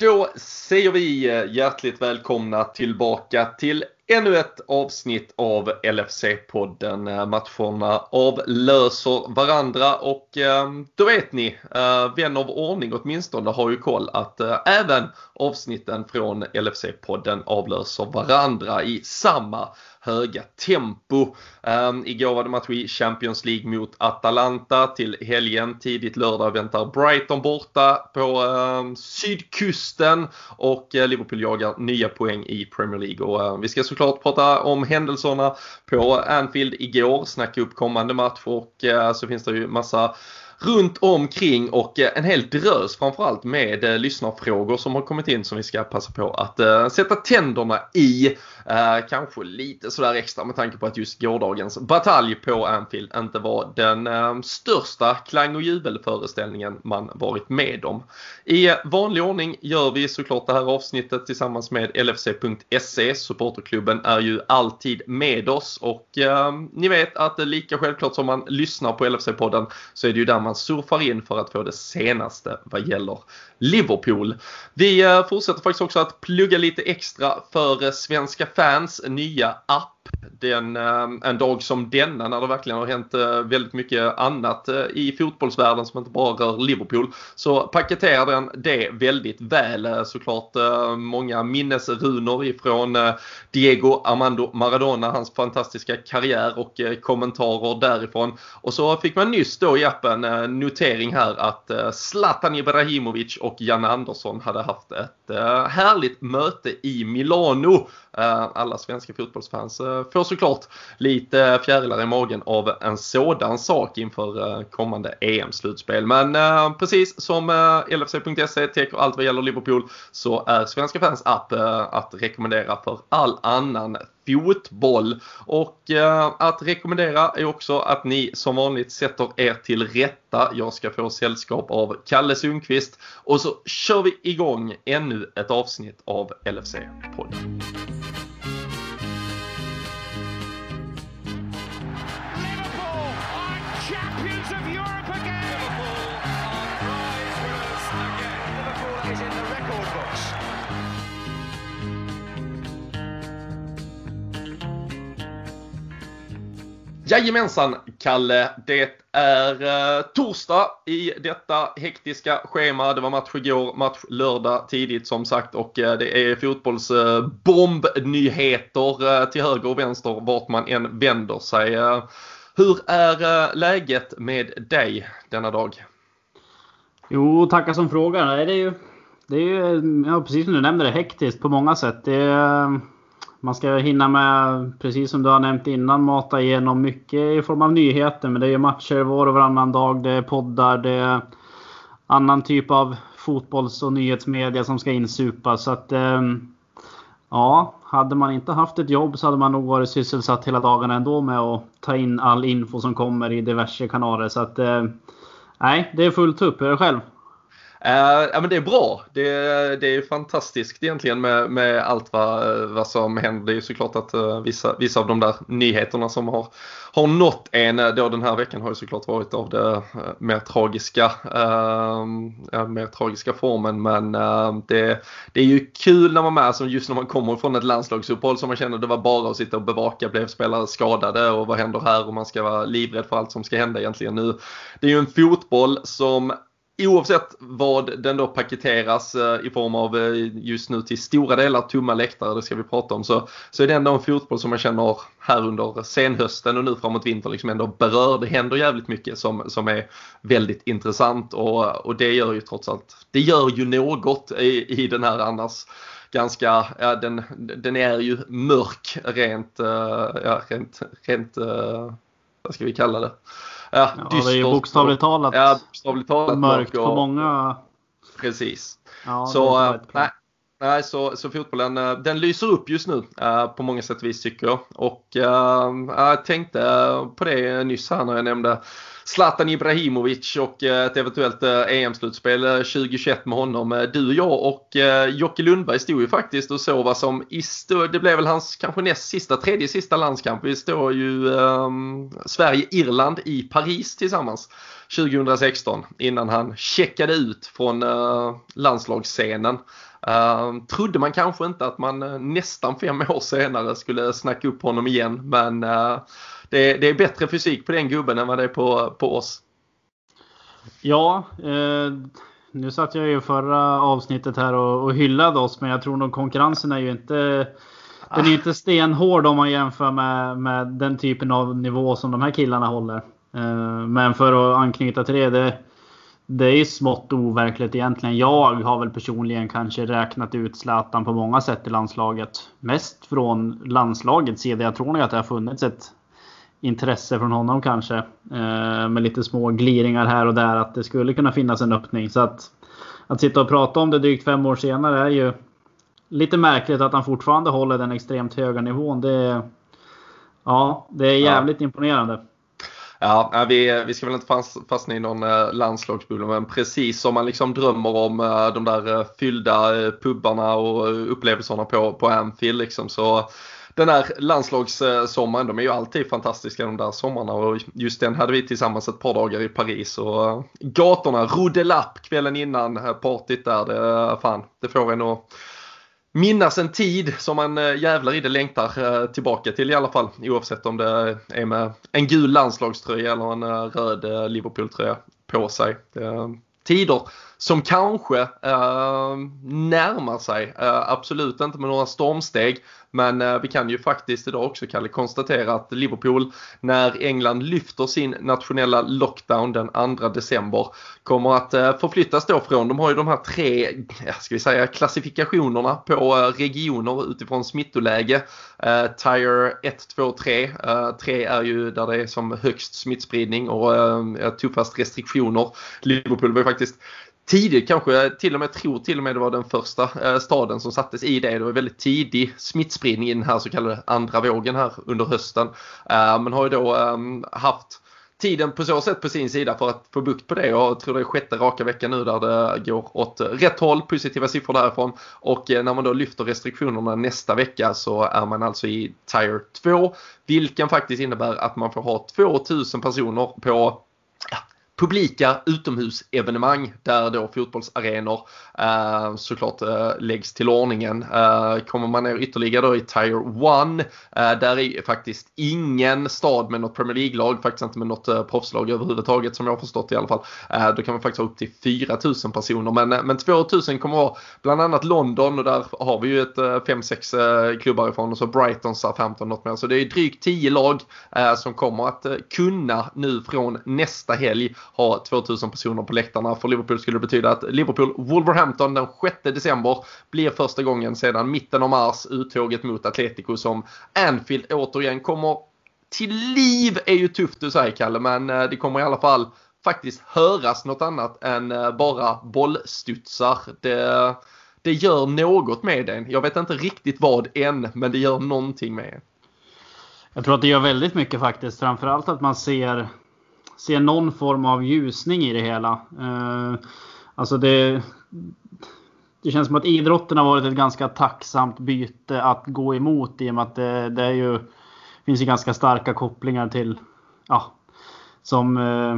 Då säger vi eh, hjärtligt välkomna tillbaka till ännu ett avsnitt av LFC-podden. Eh, matcherna avlöser varandra och ehm, då vet ni, eh, vän av ordning åtminstone har ju koll att eh, även avsnitten från LFC-podden avlöser varandra i samma höga tempo. Um, igår var det match i Champions League mot Atalanta. Till helgen tidigt lördag väntar Brighton borta på um, sydkusten och uh, Liverpool jagar nya poäng i Premier League. Och, uh, vi ska såklart prata om händelserna på Anfield igår, snacka upp kommande match och eh, så finns det ju massa runt omkring och eh, en hel drös framförallt med eh, lyssnarfrågor som har kommit in som vi ska passa på att eh, sätta tänderna i. Kanske lite sådär extra med tanke på att just gårdagens batalj på Anfield inte var den största klang och jubelföreställningen man varit med om. I vanlig ordning gör vi såklart det här avsnittet tillsammans med LFC.se. Supporterklubben är ju alltid med oss och ni vet att lika självklart som man lyssnar på LFC-podden så är det ju där man man surfar in för att få det senaste vad gäller Liverpool. Vi eh, fortsätter faktiskt också att plugga lite extra för eh, svenska fans nya app den, ehm, en dag som denna när det verkligen har hänt eh, väldigt mycket annat eh, i fotbollsvärlden som inte bara rör Liverpool så paketerar den det väldigt väl. Eh, såklart många minnesrunor ifrån Diego Armando Maradona, hans fantastiska karriär och kommentarer därifrån. Och så fick man nyss då i appen notering här att Zlatan Ibrahimovic och Janne Andersson hade haft ett härligt möte i Milano. Alla svenska fotbollsfans får såklart lite fjärilar i magen av en sådan sak inför eh, kommande EM-slutspel. Men eh, precis som eh, LFC.se täcker allt vad gäller Liverpool så är svenska fans app att rekommendera för all annan fotboll. Och eh, att rekommendera är också att ni som vanligt sätter er till rätta. Jag ska få sällskap av Kalle Sundqvist och så kör vi igång ännu ett avsnitt av LFC-podden. Jajamensan Kalle, det är eh, torsdag i detta hektiska schema. Det var match igår, match lördag tidigt som sagt och eh, det är fotbollsbombnyheter eh, eh, till höger och vänster vart man än vänder sig. Eh, hur är eh, läget med dig denna dag? Jo, tackar som frågar. Det är ju, det är ju ja, precis som du nämnde, det hektiskt på många sätt. Det är, man ska hinna med, precis som du har nämnt innan, mata igenom mycket i form av nyheter. Men det är ju matcher var och varannan dag. Det är poddar, det är annan typ av fotbolls och nyhetsmedia som ska insupas. Så att, ehm, ja, hade man inte haft ett jobb så hade man nog varit sysselsatt hela dagen ändå med att ta in all info som kommer i diverse kanaler. Så att, eh, nej, det är fullt upp. Hur är det själv? Uh, ja men det är bra. Det, det är fantastiskt egentligen med, med allt vad, eh, vad som händer. Det är ju såklart att uh, vissa, vissa av de där nyheterna som har, har nått en då den här veckan har ju såklart varit av det uh, mer tragiska uh, mer tragiska formen. Men ehm, det, det är ju kul när man är med, som just när man kommer från ett landslagsuppehåll som man känner det var bara att sitta och bevaka, blev spelare skadade och vad händer här och man ska vara livrädd för allt som ska hända egentligen nu. Det är ju en fotboll som Oavsett vad den då paketeras eh, i form av eh, just nu till stora delar tomma läktare, det ska vi prata om, så, så är det ändå en fotboll som man känner här under senhösten och nu framåt vintern liksom ändå berör. Det händer jävligt mycket som, som är väldigt intressant och, och det gör ju trots allt, det gör ju något i, i den här annars ganska, ja den, den är ju mörk rent, eh, ja, rent, rent, vad ska vi kalla det? Ja, ja, det är ju bokstavligt talat, ja, bokstavligt talat mörkt på många... Precis. Ja, så, äh, nej, nej, så, så fotbollen äh, den lyser upp just nu äh, på många sätt och vis tycker jag. Och jag tänkte på det nyss här när jag nämnde Zlatan Ibrahimovic och eh, ett eventuellt eh, e EM-slutspel 2021 eh, med honom. Du, jag och Jocke Lundberg stod ju faktiskt och såg vad som i det blev väl hans kanske näst sista, tredje sista landskamp. Vi står ju eh, Sverige-Irland i Paris tillsammans 2016 innan han checkade ut från eh, landslagsscenen. Uh, trodde man kanske inte att man uh, nästan fem år senare skulle snacka upp honom igen men uh, det, det, är bättre fysik på den gubben än vad det är på, på oss. Ja, eh, nu satt jag ju förra avsnittet här och, och hyllade oss men jag tror nog konkurrensen är ju inte den är inte stenhård om man jämför med, med den typen av nivå som de här killarna håller. Eh, men för att anknyta till det, det det är smått overkligt egentligen. Jag har väl personligen kanske räknat ut Zlatan på många sätt i landslaget. Mest från landslagets sida. Jag tror nog att det har funnits ett intresse från honom kanske. Eh, med lite små gliringar här och där att det skulle kunna finnas en öppning. Så att, att sitta och prata om det drygt fem år senare är ju lite märkligt att han fortfarande håller den extremt höga nivån. Det, ja, det är jävligt ja. imponerande. Ja, vi, vi ska väl inte fastna i någon eh, landslagsbubbla men precis som man liksom drömmer om eh, de där eh, fyllda pubbarna och upplevelserna på, på Anfield liksom så den här landslagssommaren, de är ju alltid fantastiska de där sommarna och just den hade vi tillsammans ett par dagar i Paris och eh, gatorna, Rodelapp kvällen innan eh, partyt där, det, eh, fan, det får en att minnas en tid som man jävlar i det längtar tillbaka till i alla fall. Oavsett om det är med en gul landslagströja eller en röd Liverpool-tröja på sig. Tider som kanske eh, närmar sig. Eh, absolut inte med några stormsteg. Men eh, vi kan ju faktiskt idag också Kalle konstatera att Liverpool när England lyfter sin nationella lockdown den 2 december kommer att eh, förflyttas då från, de har ju de här tre, ska vi säga klassifikationerna på eh, regioner utifrån smittoläge. Tire 1, 2, 3. 3 är ju där det är som högst smittspridning och tuffast restriktioner. Liverpool var ju faktiskt tidigt kanske, till och med tror till och med det var den första eh, staden som sattes i det. Det var väldigt tidig smittspridning i den här så kallade andra vågen här under hösten. Eh, men har ju då ehm, haft tiden på så sätt på sin sida för att få bukt på det. Jag tror det är sjätte raka veckan nu där det går åt rätt håll, positiva siffror därifrån. Och eh, när man då lyfter restriktionerna nästa vecka så är man alltså i Tire 2. Vilken faktiskt innebär att man får ha 2000 personer på publika utomhusevenemang där då fotbollsarenor eh, såklart eh, läggs till ordningen. Eh, kommer man ner ytterligare då i Tire 1 eh, där är faktiskt ingen stad med något Premier League-lag, faktiskt inte med något eh, proffslag överhuvudtaget som jag har förstått i alla fall. Eh, då kan man faktiskt ha upp till 4000 personer men, eh, men 2000 kommer vara bland annat London och där har vi ju ett eh, 5-6 eh, klubbar ifrån och så Brighton, Southampton något mer. Så det är drygt 10 lag eh, som kommer att eh, kunna nu från nästa helg ha 2000 personer på läktarna. För Liverpool skulle det betyda att Liverpool-Wolverhampton den 6 december blir första gången sedan mitten av mars uttåget mot Atletico som Anfield återigen kommer till liv är ju tufft att säga Kalle men eh, det kommer i alla fall faktiskt höras något annat än eh, bara bollstudsar. Det, det gör något med den. Jag vet inte riktigt vad än men det gör någonting med en. Jag tror att det gör väldigt mycket faktiskt. Framförallt att man ser se någon form av ljusning i det hela. Eh, alltså det, det känns som att idrotten har varit ett ganska tacksamt byte att gå emot i och med att det, det är ju, finns ju ganska starka kopplingar till, ja, som eh,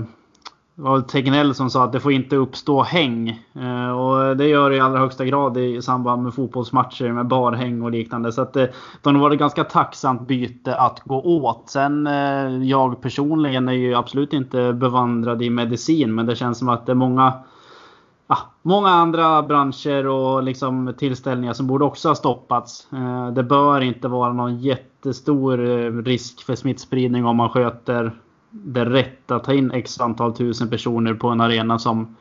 det var Tegnell som sa att det får inte uppstå häng. Eh, och det gör det i allra högsta grad i samband med fotbollsmatcher med barhäng och liknande. Så att eh, det, det var varit ganska tacksamt byte att gå åt. Sen eh, jag personligen är ju absolut inte bevandrad i medicin. Men det känns som att det är många ja, många andra branscher och liksom tillställningar som borde också ha stoppats. Det bör inte vara någon jättestor risk för smittspridning om man sköter det rätt att ta in x antal tusen personer på en arena som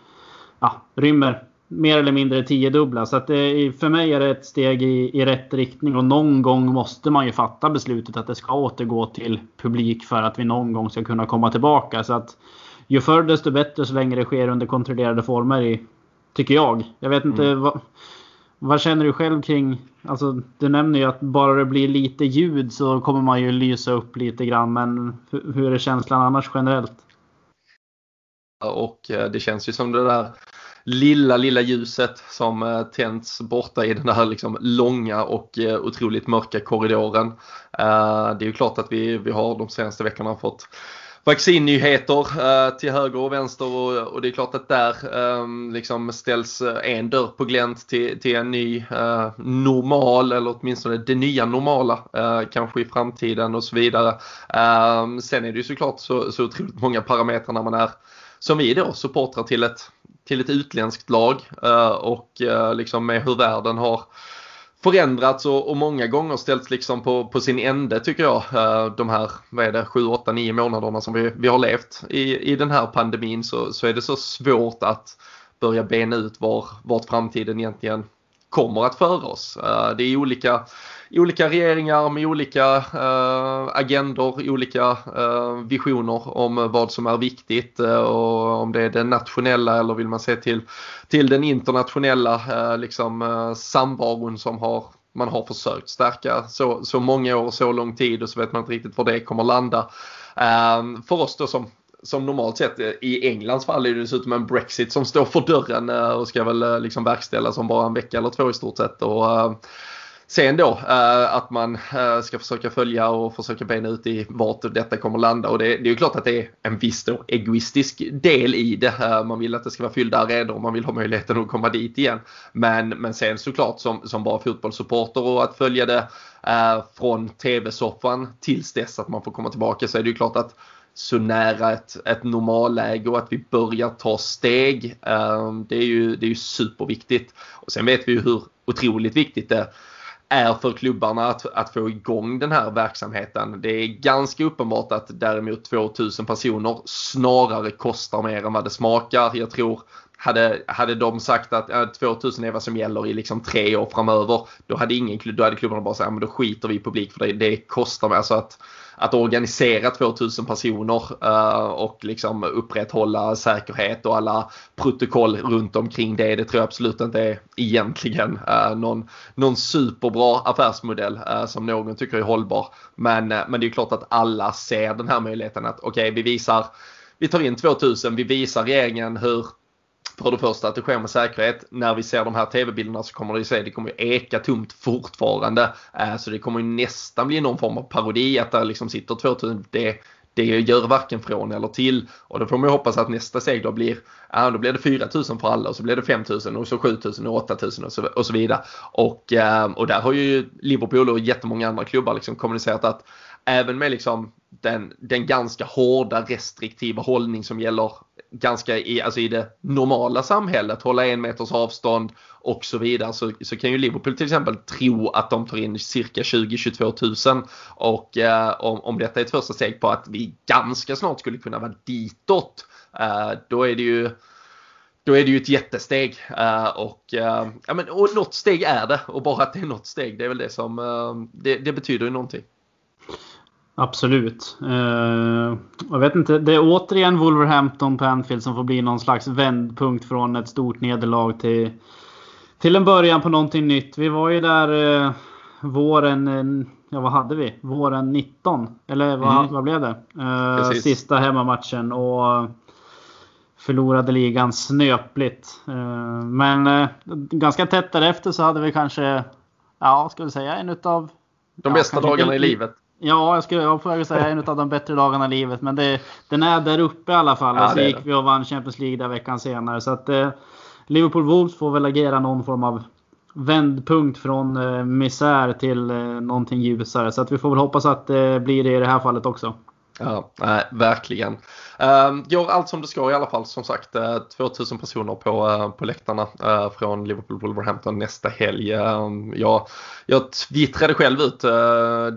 ja, rymmer mer eller mindre tiodubbla. Så att det, för mig är det ett steg i, i rätt riktning och någon gång måste man ju fatta beslutet att det ska återgå till publik för att vi någon gång ska kunna komma tillbaka. Så att ju förr desto bättre så länge det sker under kontrollerade former i, tycker jag. Jag vet inte mm. vad, vad känner du själv kring, alltså du nämner ju att bara det blir lite ljud så kommer man ju lysa upp lite grann men hur är känslan annars generellt? och eh, det känns ju som det där lilla, lilla ljuset som eh, tänds borta i den här liksom långa och eh, otroligt mörka korridoren. Det är ju klart att vi, vi har de senaste veckorna fått vaccinnyheter eh, till höger och vänster och, det är klart att där ehm, liksom ställs eh, en dörr på glänt till, till en ny eh, normal eller åtminstone det nya normala kanske i framtiden och så vidare. Ehm, sen är det ju såklart så, så otroligt många parametrar när man är som vi då supportrar till ett, till ett utländskt lag och liksom med hur världen har förändrats och, och, många gånger ställts liksom på, på sin ände tycker jag. Eh, de här, vad är det, 7, 8, 9 månaderna som vi, vi har levt i, i den här pandemin så, så är det så svårt att börja bena ut var, vart framtiden egentligen kommer att föra oss. Eh, det är olika olika regeringar med olika eh, agendor, olika eh, visioner om vad som är viktigt eh, och om det är det nationella eller vill man se till, till den internationella eh, liksom, eh, samvaron som har man har försökt stärka så, så många år och så lång tid och så vet man inte riktigt var det kommer landa. Eh, för oss då som som normalt sett eh, i Englands fall är det dessutom en Brexit som står för dörren eh, och ska väl eh, liksom verkställas om bara en vecka eller två i stort sett. Och, Sen då eh, att man eh, ska försöka följa och försöka bena ut i vart detta kommer landa och det, det är ju klart att det är en viss då egoistisk del i det. Eh, man vill att det ska vara fyllda arenor och man vill ha möjligheten att komma dit igen. Men, men sen såklart som, som bara fotbollssupporter och att följa det från tv-soffan tills dess att man får komma tillbaka så är det ju klart att så nära ett, ett normalläge och att vi börjar ta steg. Det är ju, det är ju superviktigt. Och sen vet vi ju hur otroligt viktigt det är för klubbarna att, att få igång den här verksamheten. Det är ganska uppenbart att däremot 2000 personer snarare kostar mer än vad det smakar. Jag tror hade, hade de sagt att äh, 2000 är vad som gäller i liksom tre år framöver då hade, ingen, då hade klubbarna bara sagt att ja, då skiter vi i publik för det, det kostar. Alltså att, att organisera 2000 personer uh, och liksom upprätthålla säkerhet och alla protokoll runt omkring det. Det tror jag absolut inte är egentligen uh, någon, någon superbra affärsmodell uh, som någon tycker är hållbar. Men, men det är klart att alla ser den här möjligheten att okej, okay, vi visar vi tar in 2000, vi visar regeringen hur för det första att det sker med säkerhet. När vi ser de här tv-bilderna så kommer det ju se, det kommer ju eka tomt fortfarande. Eh, så det kommer ju nästan bli någon form av parodi att det liksom sitter 2000. Det, det gör varken från eller till. Och då får man ju hoppas att nästa steg då blir, ja, då blir det 4000 för alla och så blir det 5000 och så 7000 och 8000 och så, och så vidare. Och, eh, och där har ju Liverpool och jättemånga andra klubbar liksom kommunicerat att även med liksom den, den ganska hårda restriktiva hållning som gäller ganska i, alltså i det normala samhället, hålla en meters avstånd och så vidare så, så kan ju Liverpool till exempel tro att de tar in cirka 20-22 000. och eh, om, om detta är ett första steg på att vi ganska snart skulle kunna vara ditåt eh, då är det ju då är det ju ett jättesteg uh, och, uh, ja, men, och något steg är det och bara att det är något steg det är väl det som uh, det, det betyder ju någonting. Absolut. Uh, jag vet inte, det är återigen Wolverhampton på Anfield som får bli någon slags vändpunkt från ett stort nederlag till, till en början på någonting nytt. Vi var ju där uh, våren, uh, ja vad hade vi? Våren 19? Eller vad, mm. vad blev det? Sista hemmamatchen och förlorade ligan snöpligt. men ganska tätt därefter så hade vi kanske, ja ska vi säga en utav de bästa ja, dagarna i livet. Ja, jag skulle jag får säga en av de bättre dagarna i livet. Men det, den är där uppe i alla fall. Ja, så gick vi och vann Champions League där veckan senare. Så att eh, Liverpool Wolves får väl agera någon form av vändpunkt från eh, misär till eh, någonting ljusare. Så att vi får väl hoppas att det blir det i det här fallet också. Ja, nej, verkligen. Uh, gör allt som det ska i alla fall. Som sagt, eh, uh, 2000 personer på, uh, på läktarna uh, från Liverpool Wolverhampton nästa helg. Uh, jag, jag twittrade själv ut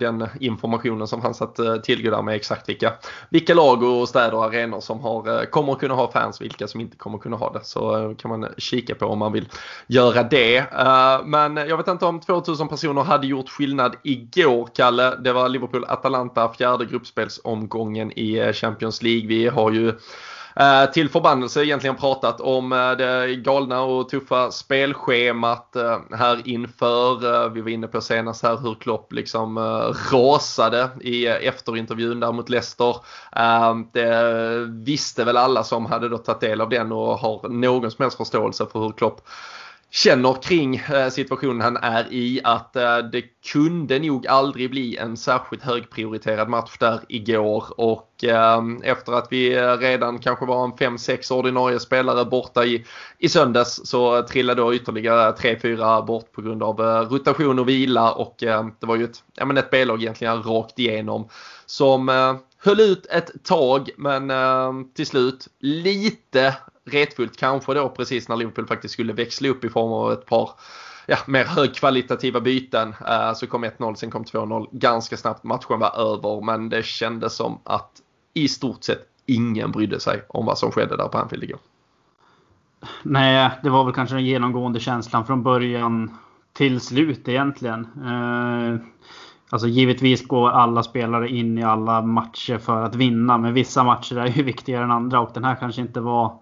den informationen som fanns att uh, tillgå där med exakt vilka, vilka lag och städer och arenor som har, kommer att kunna ha fans, vilka som inte kommer att kunna ha det. Så kan man kika på om man vill göra det. Ehm, men jag vet inte om 2000 personer hade gjort skillnad igår, Kalle. Det var Liverpool-Atalanta, fjärde gruppspelsomgången i Champions League. Vi har ju eh, till förbannelse egentligen pratat om eh, det galna och tuffa spelschemat eh, här inför. Vi var inne på senast här hur Klopp liksom rasade i efterintervjun där mot Leicester. Det visste väl alla som hade då tagit del av den och har någon som helst förståelse för hur Klopp känner kring eh, situationen han är i att eh, det kunde nog aldrig bli en särskilt högprioriterad match där igår. Och ehm, efter att vi eh, redan kanske var en 5-6 ordinarie spelare borta i, i söndags så trillade då ytterligare 3-4 bort på grund av rotation och vila. Och ehm, det var ju ett, ja, men ett B-lag egentligen rakt igenom som höll ut ett tag. Men ehm, till slut lite retfullt kanske då precis när Liverpool faktiskt skulle växla upp i form av ett par ja, mer högkvalitativa byten. Eh, så kom 1-0, sen kom 2-0 ganska snabbt. Matchen var över men det kändes som att i stort sett ingen brydde sig om vad som skedde där på Anfield igår. Nej, det var väl kanske den genomgående känslan från början till slut egentligen. Eh, alltså givetvis går alla spelare in i alla matcher för att vinna, men vissa matcher är ju viktigare än andra och den här kanske inte var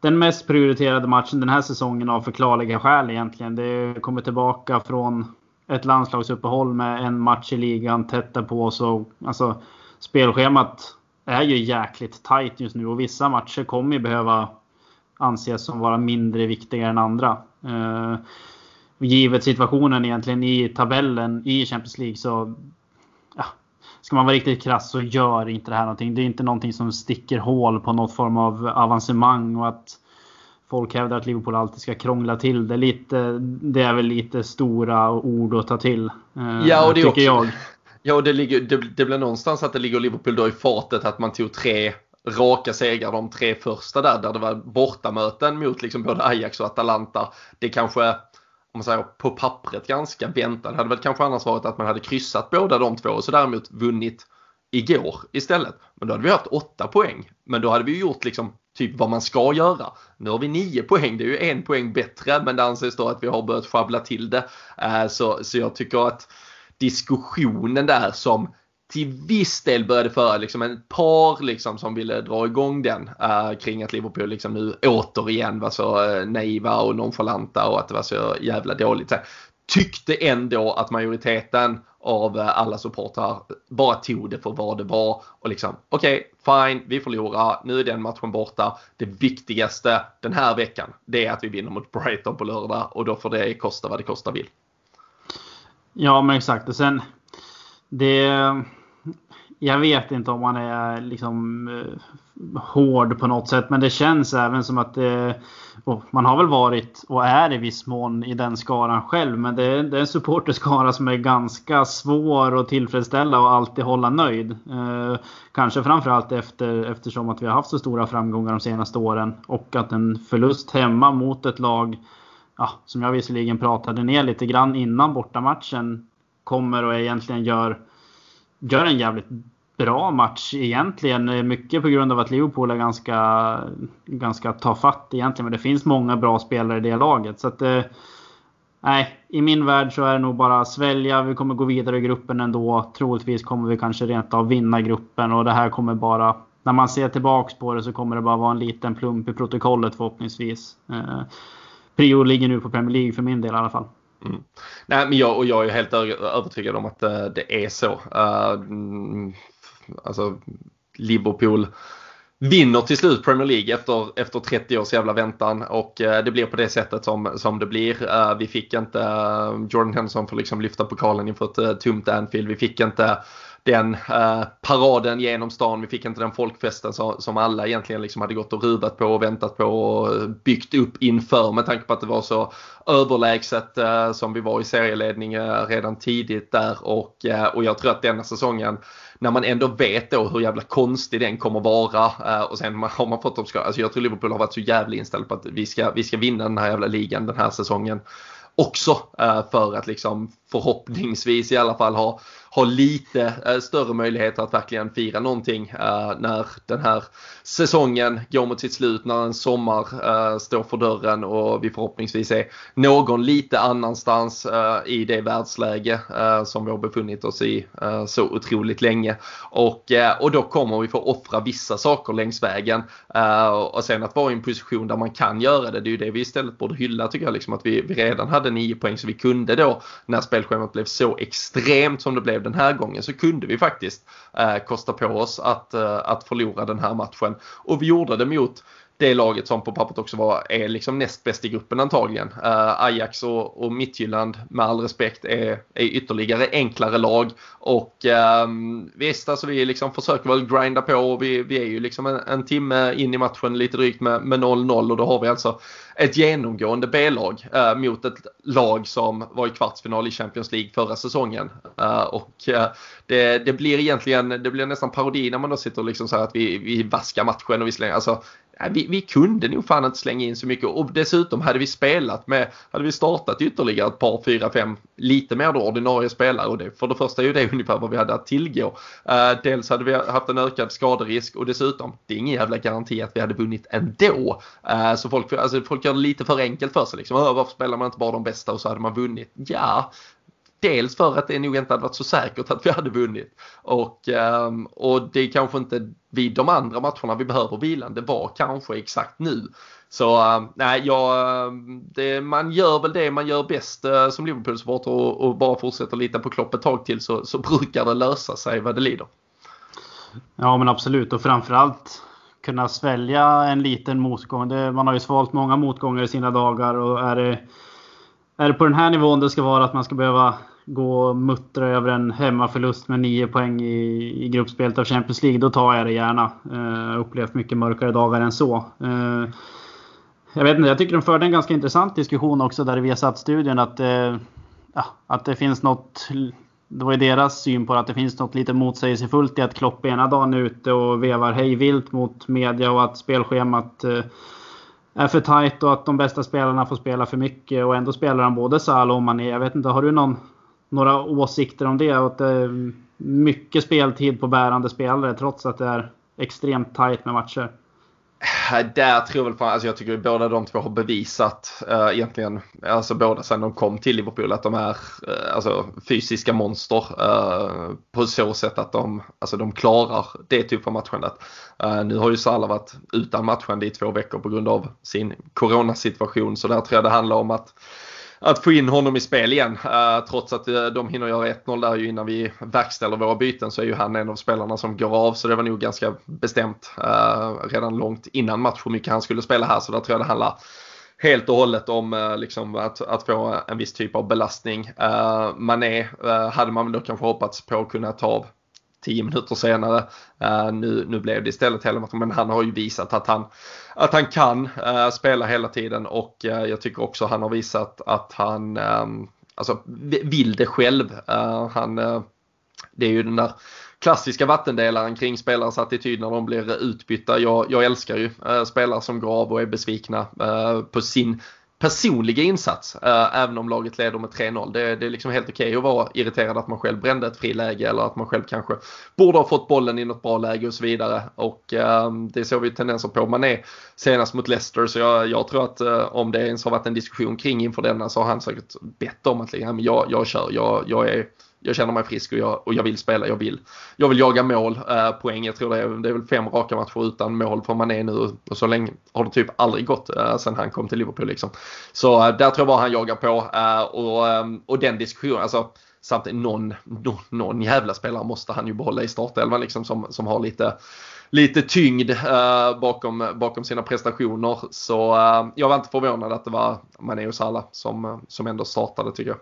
den mest prioriterade matchen den här säsongen av förklarliga skäl egentligen. Det kommer tillbaka från ett landslagsuppehåll med en match i ligan tätt på så alltså spelschemat är ju jäkligt tajt just nu och vissa matcher kommer ju behöva anses som vara mindre viktiga än andra. Eh, givet situationen egentligen i tabellen i Champions League så ska man vara riktigt krass så gör inte det här någonting. Det är inte någonting som sticker hål på något form av avancemang och att folk hävdar att Liverpool alltid ska krångla till det lite. Det är väl lite stora ord att ta till. Eh, ja, och det tycker också, jag. Ja, och det, ligger, det, det blir någonstans att det ligger Liverpool då i fartet att man tog tre raka segrar de tre första där, där det var bortamöten mot liksom både Ajax och Atalanta. Det kanske om man säger på pappret ganska väntad. Det hade väl kanske annars varit att man hade kryssat båda de två och så däremot vunnit igår istället. Men då hade vi haft åtta poäng. Men då hade vi gjort liksom typ vad man ska göra. Nu har vi nio poäng, det är ju en poäng bättre men det anses då att vi har börjat schabbla till det. Eh, så, så jag tycker att diskussionen där som till viss del började föra liksom en par liksom som ville dra igång den uh, kring att Liverpool liksom nu återigen var så uh, naiva och nonchalanta och att det var så jävla dåligt. Så, tyckte ändå att majoriteten av uh, alla supportrar bara tog det för vad det var och liksom okej, okay, fine, vi förlorar, nu är den matchen borta. Det viktigaste den här veckan, det är att vi vinner mot Brighton på lördag och då får det kosta vad det kostar vill. Ja, men exakt. Och sen det jag vet inte om man är liksom eh, hård på något sätt. Men det känns även som att eh, det, man har väl varit och är i viss mån i den skaran själv. Men det är, det är en supporterskara som är ganska svår att tillfredsställa och alltid hålla nöjd. Eh, kanske framförallt efter, eftersom att vi har haft så stora framgångar de senaste åren. Och att en förlust hemma mot ett lag ja, som jag visserligen pratade ner lite grann innan bortamatchen kommer och egentligen gör gör en jävligt bra match egentligen. Mycket på grund av att Liverpool är ganska, ganska tafatt egentligen. Men det finns många bra spelare i det laget. Så att, eh, nej, i min värld så är det nog bara svälja. Vi kommer gå vidare i gruppen ändå. Troligtvis kommer vi kanske rent av vinna gruppen och det här kommer bara när man ser tillbaks på det så kommer det bara vara en liten plump i protokollet förhoppningsvis. Eh, prio ligger nu på Premier League för min del i alla fall. Mm. Nej, men jag, och jag är helt övertygad om att uh, det är så. Uh, alltså Liverpool vinner till slut Premier League efter, efter 30 års jävla väntan och uh, det blir på det sättet som, som det blir. vi fick inte Jordan Henderson för liksom lyfta pokalen inför ett tomt Anfield. Vi fick inte den eh, paraden genom stan. Vi fick inte den folkfesten så, som alla egentligen liksom hade gått och ruvat på och väntat på och eh, byggt upp inför med tanke på att det var så överlägset eh, som vi var i serieledning eh, redan tidigt där och, eh, och jag tror att denna säsongen när man ändå vet då hur jävla konstig den kommer vara eh, och sen har man fått dem ska, alltså jag tror Liverpool har varit så jävla inställd på att vi ska, vi ska vinna den här jävla ligan den här säsongen också för att liksom förhoppningsvis i alla fall ha, ha lite eh, större möjligheter att verkligen fira någonting eh, när den här säsongen går mot sitt slut, när en sommar eh, står för dörren och vi förhoppningsvis är någon lite annanstans eh, i det världsläge eh, som vi har befunnit oss i eh, så otroligt länge. Och, eh, och då kommer vi få offra vissa saker längs vägen. Eh, och sen att vara i en position där man kan göra det, det är ju det vi istället borde hylla tycker jag. Liksom, att vi, vi redan hade nio poäng så vi kunde då när spelschemat blev så extremt som det blev den här gången så kunde vi faktiskt eh, kosta på oss att, eh, att förlora den här matchen. Och vi gjorde det mot det laget som på pappret också var, är liksom näst bäst i gruppen antagligen. Uh, Ajax och, och Midtjylland med all respekt är, är ytterligare enklare lag. Och ehm, um, visst, alltså vi liksom försöker väl grinda på och vi, vi är ju liksom en, en timme in i matchen lite drygt med 0-0 och då har vi alltså ett genomgående B-lag uh, mot ett lag som var i kvartsfinal i Champions League förra säsongen. Uh, och det, det, blir egentligen, det blir nästan parodi när man då sitter och liksom så att vi, vi vaskar matchen och visserligen, alltså vi, vi kunde nog fan inte slänga in så mycket och dessutom hade vi spelat med, hade vi startat ytterligare ett par, fyra, fem lite mer då ordinarie spelare och det, för det första är ju det ungefär vad vi hade att tillgå. Uh, dels hade vi haft en ökad skaderisk och dessutom, det är ingen jävla garanti att vi hade vunnit ändå. Uh, så folk, alltså, folk gör det lite för enkelt för sig liksom. Varför spelar man inte bara de bästa och så hade man vunnit? Ja, Dels för att det nog inte hade varit så säkert att vi hade vunnit. Och, ehm, och det är kanske inte vid de andra matcherna vi behöver vilan. Det var kanske exakt nu. Så ehm, nej, ja, ehm, det, man gör väl det man gör bäst eh, som Liverpool-supporter och, och, bara fortsätter lita på Klopp ett tag till så, så brukar det lösa sig vad det lider. Ja men absolut och framförallt kunna svälja en liten motgång. Det, man har ju svalt många motgångar i sina dagar och är det, är det på den här nivån det ska vara att man ska behöva gå och muttra över en hemmaförlust med 9 poäng i, i gruppspelet av Champions League, då tar jag det gärna. Eh, upplevt mycket mörkare dagar än så. Eh, jag vet inte, jag tycker de förde en ganska intressant diskussion också där vi har satt studien att, eh, ja, att det finns något det var ju deras syn på att det finns något lite motsägelsefullt i att Klopp ena dagen är ute och vevar hej vilt mot media och att spelschemat eh, är för tajt och att de bästa spelarna får spela för mycket och ändå spelar han både Salah och Mané. Jag vet inte, har du någon några åsikter om det. Att det är mycket speltid på bärande spelare trots att det är extremt tajt med matcher. Äh, där tror jag väl, alltså jag tycker att båda de två har bevisat uh, egentligen, alltså båda sen de kom till Liverpool att de är uh, alltså, fysiska monster uh, på så sätt att de, alltså, de klarar det typ av matchandet. Uh, nu har ju Salah varit utan matchande i två veckor på grund av sin coronasituation så där tror jag det handlar om att att få in honom i spel igen. Uh, trots att uh, de hinner göra 1-0 där ju innan vi verkställer våra byten så är ju han en av spelarna som går av. Så det var nog ganska bestämt uh, redan långt innan match hur mycket han skulle spela här. Så där tror jag det handlar helt och hållet om liksom, att, att få en viss typ av belastning. Uh, Mané hade man väl då kanske hoppats på att kunna ta av tio minuter senare. Uh, nu, nu blev det istället hela matchen, men han har ju visat att han, att han kan uh, spela hela tiden och uh, jag tycker också han har visat att han um, alltså, vill det själv. han, det är ju den där klassiska vattendelaren kring spelares attityd när de blir utbytta. Jag, jag älskar ju spelare som går av och är besvikna på sin personliga insats, eh, även om laget leder med 3-0. Det, det, är liksom helt okej okay att vara irriterad att man själv brände ett friläge eller att man själv kanske borde ha fått bollen i något bra läge och så vidare. Och äh, det såg vi tendenser på. Man är senast mot Leicester så jag, jag tror att uh, om det ens har varit en diskussion kring inför denna så har han säkert bett om att liksom, jag, jag kör, jag, jag är jag känner mig frisk och jag, och jag vill spela, jag vill. Jag vill jaga mål, eh, poäng. Jag tror det är, det är väl fem raka matcher utan mål för man är nu och så länge har det typ aldrig gått eh, sen han kom till Liverpool liksom. Så eh, där tror jag bara han jagar på eh, och, eh, och den diskussionen, alltså samtidigt någon, någon, någon jävla spelare måste han ju behålla i startelvan liksom som, som har lite lite tyngd uh, bakom, bakom sina prestationer. Så uh, jag var inte förvånad att det var Mané och Salah som, som ändå startade tycker jag.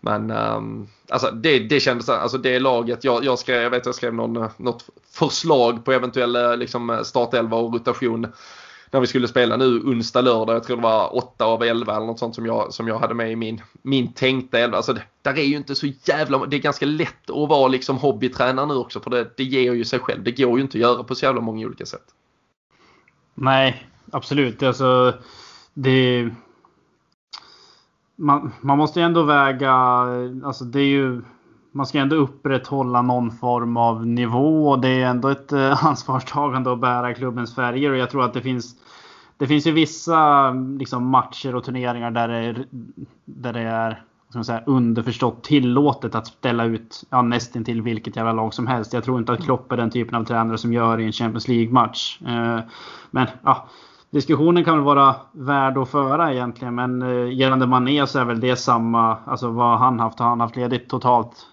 Men um, alltså det, det kändes, alltså det laget, jag, jag, skrev, jag vet jag skrev någon, något förslag på eventuell eh, liksom, eh, startelva och rotation när vi skulle spela nu onsdag, lördag. Jag tror det var 8 av 11 eller något sånt som jag, som jag hade med i min, min tänkta elva. Alltså det, där är ju inte så jävla, det är ganska lätt att vara liksom hobbytränare nu också för det, det ger ju sig själv. Det går ju inte att göra på så jävla många olika sätt. Nej, absolut. Alltså, det, man, man måste ju ändå väga, alltså det är ju man ska ändå upprätthålla någon form av nivå och det är ändå ett eh, ansvarstagande att bära klubbens färger och jag tror att det finns det finns ju vissa liksom, matcher och turneringar där det är, där det är som säga, underförstått tillåtet att ställa ut ja, nästan till vilket jävla lag som helst. Jag tror inte att Klopp är den typen av tränare som gör i en Champions League-match. Eh, men ja, diskussionen kan väl vara värd att föra egentligen. Men eh, gällande Mané så är väl det samma. Alltså vad han haft. Har han haft ledigt totalt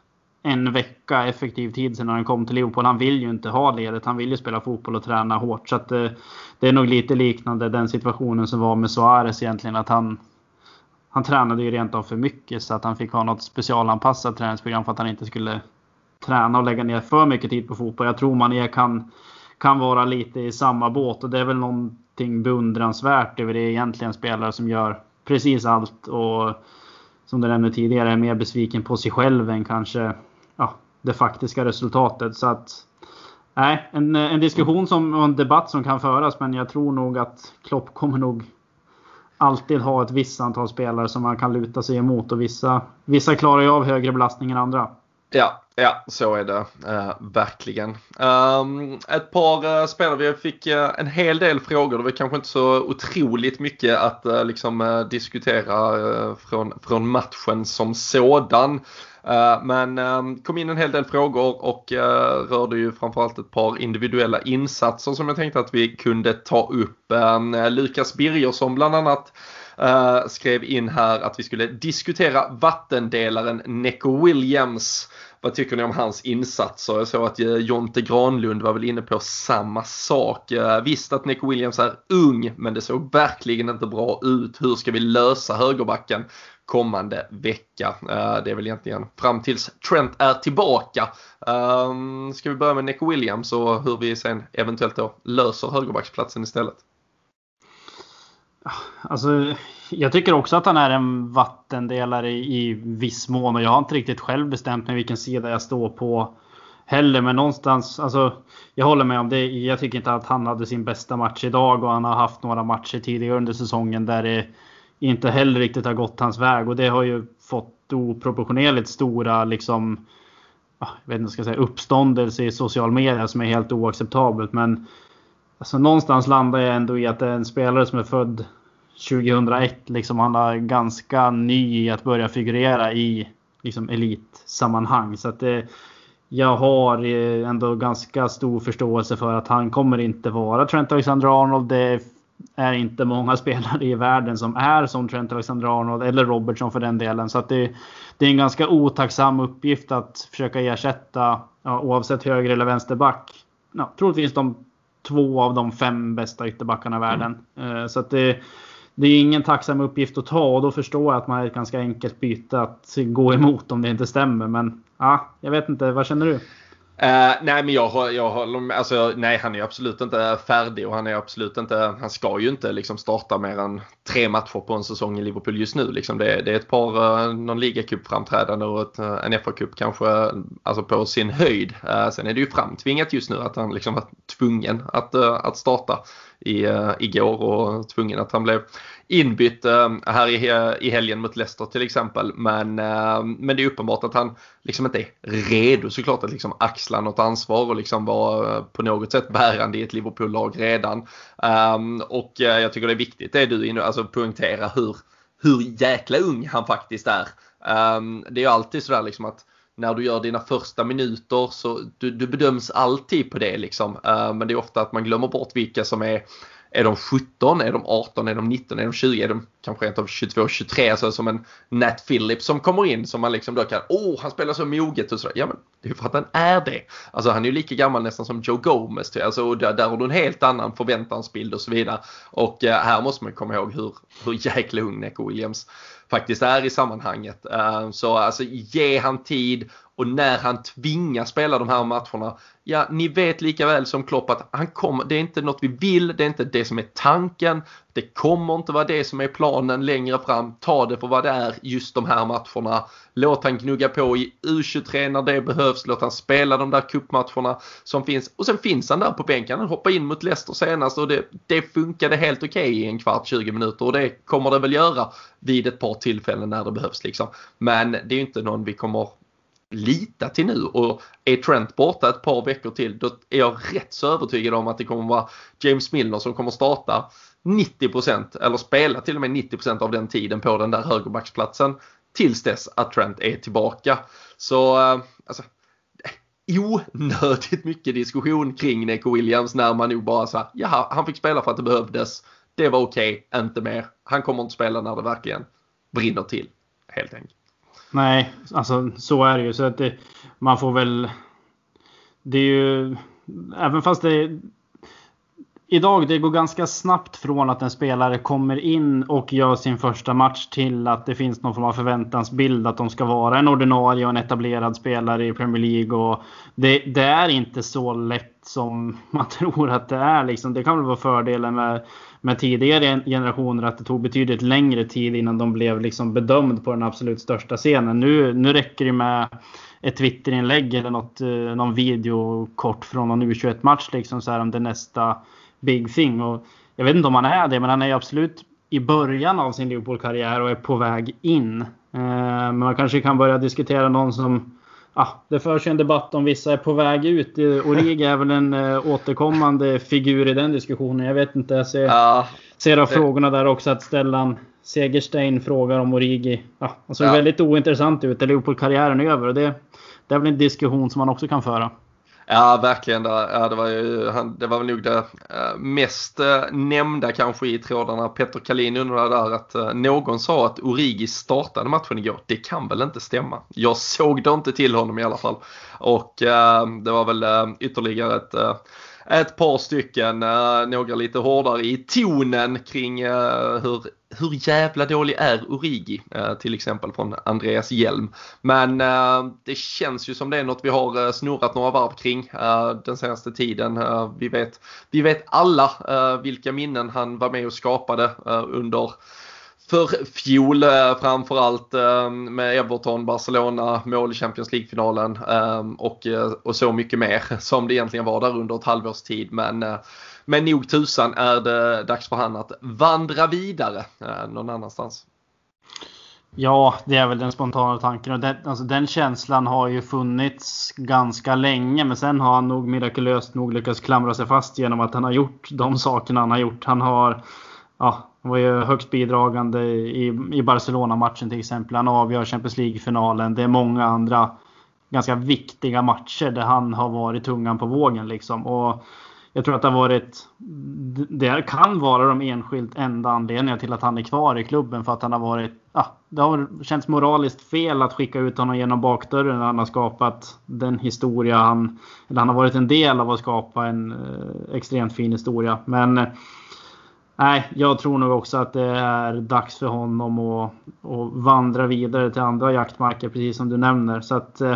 en vecka effektiv tid sedan han kom till Liverpool. Han vill ju inte ha ledigt. Han vill ju spela fotboll och träna hårt. Så att, eh, det är nog lite liknande den situationen som var med Suarez egentligen. Att han, han tränade ju rent av för mycket så att han fick ha något specialanpassat träningsprogram för att han inte skulle träna och lägga ner för mycket tid på fotboll. Jag tror man kan, kan vara lite i samma båt och det är väl någon någonting beundransvärt över det egentligen spelare som gör precis allt och som du nämnde tidigare är mer besviken på sig själv än kanske ja, det faktiska resultatet. Så att Nej, en, en diskussion som, och en debatt som kan föras men jag tror nog att Klopp kommer nog alltid ha ett visst antal spelare som man kan luta sig emot och vissa, vissa klarar ju av högre belastning än andra. Ja, ja så är det uh, verkligen. Um, ett par uh, spelare, vi fick uh, en hel del frågor. Det var kanske inte så otroligt mycket att liksom, diskutera från, från matchen som sådan. Men ehm, kom in en hel del frågor och rörde ju framförallt ett par individuella insatser som jag tänkte att vi kunde ta upp. Ehm, Lukas Birgersson bland annat Uh, skrev in här att vi skulle diskutera vattendelaren Neco Williams. Vad tycker ni om hans insatser? Jag såg att Jonte Granlund var väl inne på samma sak. Eh, visst att Neco Williams är ung, men det såg verkligen inte bra ut. Hur ska vi lösa högerbacken? kommande vecka. Eh, det är väl egentligen fram tills Trent är tillbaka. Ehm, ska vi börja med Nick Williams och hur vi sen eventuellt då löser högerbacksplatsen istället? Ah, alltså, jag tycker också att han är en vattendelare i viss mån och jag har inte riktigt själv bestämt mig vilken sida jag står på heller. Men någonstans, alltså, jag håller med om det. Jag tycker inte att han hade sin bästa match idag och han har haft några matcher tidigare under säsongen där det inte heller riktigt har gått hans väg och det har ju fått oproportionerligt stora liksom ah, jag vet inte, ska säga, uppståndelse i social media som är helt oacceptabelt. Men alltså, någonstans landar jag ändå i att det är en spelare som är född 2001. Liksom, han är ganska ny i att börja figurera i liksom, elitsammanhang. Så att det, jag har ändå ganska stor förståelse för att han kommer inte vara Trent Alexander-Arnold. Det är inte många spelare i världen som är som Trent Alexander-Arnold eller Robertson för den delen. Så att det, det är en ganska otacksam uppgift att försöka ersätta ja, oavsett höger eller vänsterback. Ja, troligtvis de två av de fem bästa ytterbackarna i världen. Mm. Så att det, det är ingen tacksam uppgift att ta och då förstår jag att man är ett ganska enkelt byte att gå emot om det inte stämmer. Men ja, jag vet inte, vad känner du? Uh, nej men jag, jag håller med, alltså nej han är absolut inte färdig och han är absolut inte, han ska ju inte liksom starta mer än tre matcher på en säsong i Liverpool just nu. Liksom det, det är ett par, uh, någon ligacupframträdande och ett, uh, en FA-cup kanske alltså på sin höjd. Uh, sen är det ju framtvingat just nu att han liksom var tvungen att, att starta i, igår och tvungen att han blev inbytt eh, här i, eh, i helgen mot Leicester till exempel. Men, eh, men det är uppenbart att han liksom inte är redo såklart att liksom axla något ansvar och liksom vara på något sätt bärande i ett Liverpool-lag redan. Ehm, och jag tycker det är viktigt det du inne, alltså poängtera hur, hur jäkla ung han faktiskt är. Ehm, det är ju alltid sådär liksom att när du gör dina första minuter så du, du bedöms alltid på det liksom. Ehm, men det är ofta att man glömmer bort vilka som är är de 17? Är de 18? Är de 19? Är de 20? Är de kanske rent av 22, 23? Alltså som en Nat Phillips som kommer in som man liksom då kan, åh han spelar så moget och sådär. Ja men det är ju för att han är det. Alltså han är ju lika gammal nästan som Joe Gomez. Typ. Alltså där, där har du en helt annan förväntansbild och så vidare. Och eh, här måste man komma ihåg hur, hur jäkla ung Neco Williams faktiskt är i sammanhanget. Uh, så alltså ge han tid och när han tvingas spela de här matcherna, ja ni vet lika väl som Klopp att han kommer, det är inte något vi vill, det är inte det som är tanken, det kommer inte vara det som är planen längre fram. Ta det för vad det är just de här matcherna. Låt han gnugga på i U23 när det behövs, låt han spela de där kuppmatcherna som finns. Och sen finns han där på bänken, han hoppade in mot Leicester senast och det, det funkade helt okej okay i en kvart, 20 minuter och det kommer det väl göra vid ett par tillfällen när det behövs liksom. Men det är ju inte någon vi kommer lita till nu och är Trent borta ett par veckor till då är jag rätt så övertygad om att det kommer vara James Milner som kommer starta 90% eller spela till och med 90% av den tiden på den där högerbacksplatsen tills dess att Trent är tillbaka. Så eh, alltså, onödigt mycket diskussion kring Nico Williams när man nog bara sa jaha, han fick spela för att det behövdes. Det var okej, okay, inte mer. Han kommer inte spela när det verkligen brinner till, helt enkelt. Nej, alltså så är det ju. Så att det, man får väl... Det är ju... Även fast det... Idag det går ganska snabbt från att en spelare kommer in och gör sin första match till att det finns någon form av förväntansbild att de ska vara en ordinarie och en etablerad spelare i Premier League. Och det, det är inte så lätt som man tror att det är. Liksom. Det kan väl vara fördelen med med tidigare generationer att det tog betydligt längre tid innan de blev liksom bedömd på den absolut största scenen. Nu, nu räcker det med ett Twitterinlägg eller något, eh, någon video kort från någon U21-match liksom så här om det nästa big thing. Och jag vet inte om han är det, men han är absolut i början av sin Liverpool-karriär och är på väg in. Eh, men man kanske kan börja diskutera någon som ah, det förs en debatt om vissa är på väg ut. Origi är väl en äh, återkommande figur i den diskussionen. Jag vet inte. Jag ser, ja, ser av det... frågorna där också att Stellan Segerstein frågar om Origi. Ah, han såg ja. väldigt ointressant ut. Liverpool-karriären är över. Och det, det är väl en diskussion som man också kan föra. Ja, verkligen. Ja, det, var ju, det var väl nog det eh, mest eh, nämnda kanske i trådarna. Petter Kalin undrade där att eh, någon sa att Origi startade matchen igår. Det kan väl inte stämma. Jag såg det inte till honom i alla fall. Och det var väl ytterligare ett ett par stycken, några lite hårdare i tonen kring hur hur jävla dålig är Origi? Eh, till exempel från Andreas Hjelm. Men eh, det känns ju som det är något vi har eh, snurrat några varv kring den senaste tiden. vi, vet, vi vet alla vilka minnen han var med och skapade under för fjol framförallt med Everton, Barcelona, mål i Champions League-finalen och, och så mycket mer som det egentligen var där under ett halvårs tid. Men men nog tusan är det dags för han att vandra vidare eh, någon annanstans. Ja, det är väl den spontana tanken. Och den, alltså, den känslan har ju funnits ganska länge. Men sen har han nog mirakulöst nog lyckats klamra sig fast genom att han har gjort de sakerna han har gjort. Han har ja, han var ju högst bidragande i, i Barcelona-matchen till exempel. Han avgör Champions League-finalen. Det är många andra ganska viktiga matcher där han har varit tungan på vågen. Liksom. Och jag tror att det har varit... Det kan vara de enskilt enda anledningarna till att han är kvar i klubben. För att han har varit... Ja, det har känts moraliskt fel att skicka ut honom genom bakdörren när han har skapat den historia han... Eller han har varit en del av att skapa en eh, extremt fin historia. Men... Eh, nej, jag tror nog också att det är dags för honom att, att vandra vidare till andra jaktmarker, precis som du nämner. Så att eh,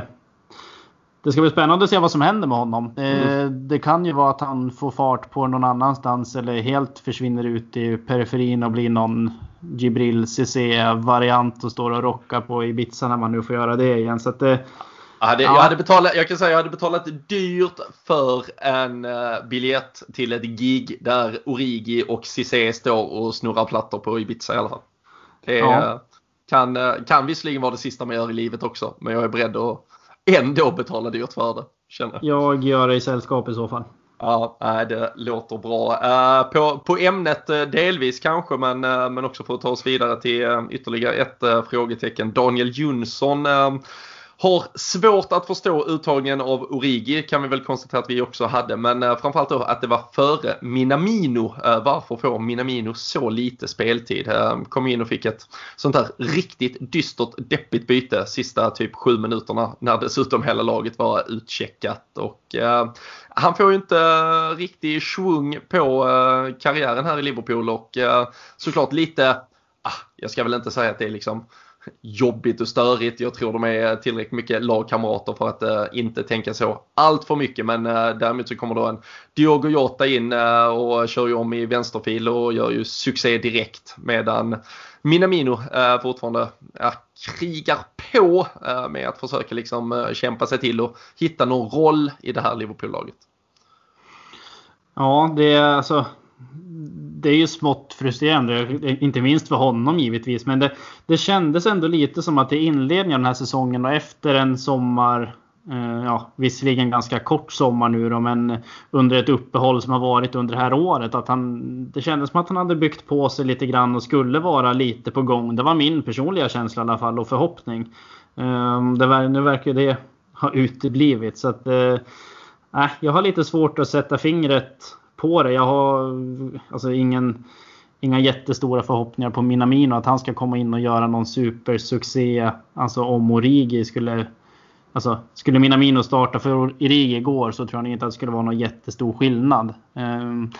det ska bli spännande att se vad som händer med honom. Mm. Det kan ju vara att han får fart på någon annanstans eller helt försvinner ut i periferin och blir någon Jibril CC-variant och står och rockar på Ibiza när man nu får göra det igen. Så det, jag hade, ja. jag, hade betalat, jag kan säga jag hade betalat dyrt för en uh, biljett till ett gig där Origi och Cissé står och snurrar plattor på Ibiza i alla fall. Det ja. kan, kan visserligen vara det sista man gör i livet också, men jag är beredd att ändå betala dyrt för det. Känner. Jag gör i sällskap i så fall. Ja, det låter bra. Uh, på, på ämnet uh, delvis kanske, men, uh, men också för att ta oss vidare till ytterligare ett frågetecken. Daniel Jonsson har svårt att förstå uttagningen av Origi kan vi väl konstatera att vi också hade. Men eh, framförallt då att det var före Minamino. Eh, varför får Minamino så lite speltid? Eh, kom in och fick ett sånt här riktigt dystert deppigt byte sista typ sju minuterna när dessutom hela laget var utcheckat. Och han får ju inte riktig svung på karriären här i Liverpool och såklart lite, ah, jag ska väl inte säga att det är liksom jobbigt och störigt. Jag tror de är tillräckligt mycket lagkamrater för att eh, inte tänka så allt för mycket. Men eh, däremot så kommer då en Diogo Jota in eh, och kör ju om i vänsterfil och gör ju succé direkt. Medan Minamino eh, fortfarande eh, krigar på eh, med att försöka liksom eh, kämpa sig till och hitta någon roll i det här Liverpool-laget. Ja, det är alltså det är ju smått frustrerande, inte minst för honom givetvis. Men det, det kändes ändå lite som att i inledningen av den här säsongen och efter en sommar, eh, ja visserligen ganska kort sommar nu då, men under ett uppehåll som har varit under det här året. Att han, det kändes som att han hade byggt på sig lite grann och skulle vara lite på gång. Det var min personliga känsla i alla fall och förhoppning. Eh, det, nu verkar det ha uteblivit. Så att, eh, jag har lite svårt att sätta fingret på det. Jag har alltså ingen, inga jättestora förhoppningar på Minamino att han ska komma in och göra någon supersuccé. Alltså om Origi skulle Alltså, skulle Minamino starta för Origi igår så tror jag inte att det skulle vara någon jättestor skillnad. Ehm,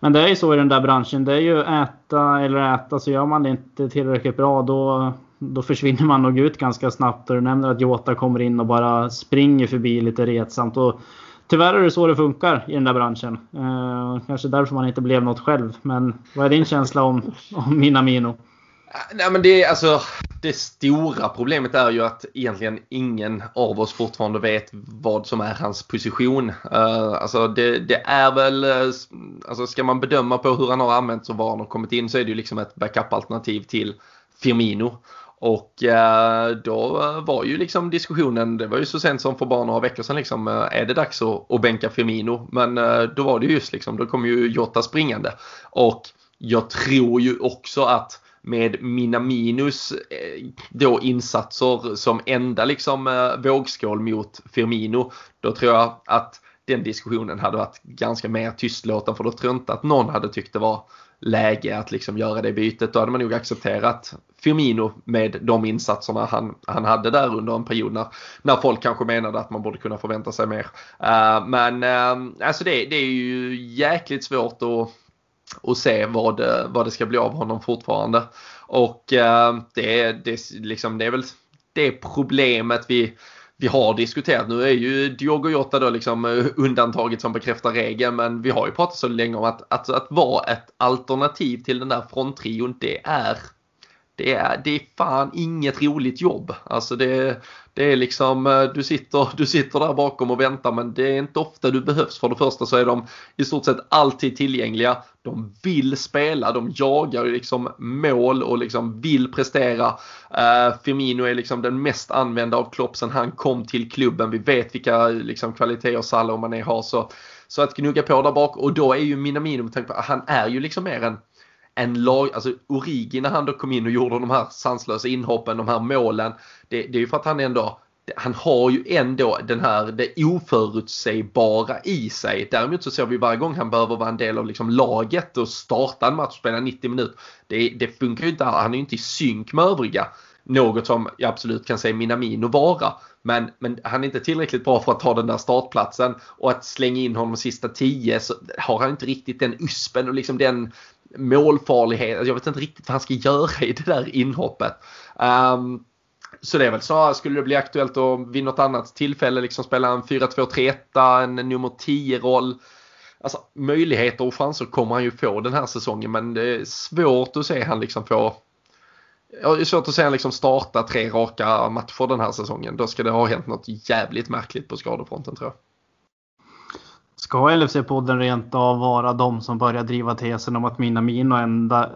men det är ju så i den där branschen. Det är ju äta eller äta. Så gör man det inte tillräckligt bra då, då försvinner man nog ut ganska snabbt. Och du nämner att Jota kommer in och bara springer förbi lite retsamt. Och Tyvärr är det så det funkar i den där branschen. Eh, kanske därför man inte blev något själv. Men vad är din känsla om, om Minamino? Eh, nej, men det, alltså, det stora problemet är ju att egentligen ingen av oss fortfarande vet vad som är hans position. Uh, alltså det, det, är väl, eh, alltså ska man bedöma på hur han har använts och var han har kommit in så är det ju liksom ett backup-alternativ till Firmino. Och eh, då var ju liksom diskussionen, det var ju så sent som för bara några veckor sedan liksom, eh, är det dags att, att bänka Firmino? Men eh, då var det just liksom, då kom ju Jota springande. Och jag tror ju också att med Minaminos då insatser som enda liksom vågskål mot Firmino, då tror jag att den diskussionen hade varit ganska mer tystlåten för då tror jag inte att någon hade tyckt det var läge att liksom göra det bytet. Då hade man nog accepterat Firmino med de insatserna han, han hade där under en period när, när folk kanske menade att man borde kunna förvänta sig mer. Uh, men uh, alltså det, det är ju jäkligt svårt att att se vad, eh, vad det ska bli av honom fortfarande. Och uh, det, det, liksom, det är väl det problemet vi vi har diskuterat. Nu är ju Diogo Jota då liksom eh, undantaget som bekräftar regeln men vi har ju pratat så länge om att, att, att vara ett alternativ till den där fronttrion det är det är, det är fan inget roligt jobb. Alltså det, det är liksom, eh, du sitter, du sitter där bakom och väntar men det är inte ofta du behövs. För det första så är de i stort sett alltid tillgängliga. De vill spela, de jagar liksom mål och liksom vill prestera. Uh, Firmino är liksom den mest använda av Klopp sen han kom till klubben. Vi vet vilka liksom, kvaliteter Salah och Mané har. Så, så att gnugga på där bak och då är ju Minamino med tanke på han är ju liksom mer en en lag, alltså Origi när han då kom in och gjorde de här sanslösa inhoppen, de här målen. Det, det är ju för att han ändå han har ju ändå den här det oförutsägbara i sig. Däremot så ser vi varje gång han behöver vara en del av liksom laget och starta en match och spela 90 minuter. Det, det funkar ju inte, han är ju inte i synk med övriga. Något som jag absolut kan säga Minamino vara. Men, men han är inte tillräckligt bra för att ta den där startplatsen och att slänga in honom sista tio så har han inte riktigt den uspen och liksom den målfarlighet. Alltså, jag vet inte riktigt vad han ska göra i det där inhoppet. Um, så det är väl snarare, skulle det bli aktuellt att vid något annat tillfälle liksom spela en 4-2-3-1, en nummer 10-roll. Alltså möjligheter och chanser kommer han ju få den här säsongen men det är svårt att se han liksom få Ja, det är svårt att se han liksom starta tre raka matcher den här säsongen. Då ska det ha hänt något jävligt märkligt på skadefronten tror jag. Ska LFC-podden rent av vara de som börjar driva tesen om att Minamino enda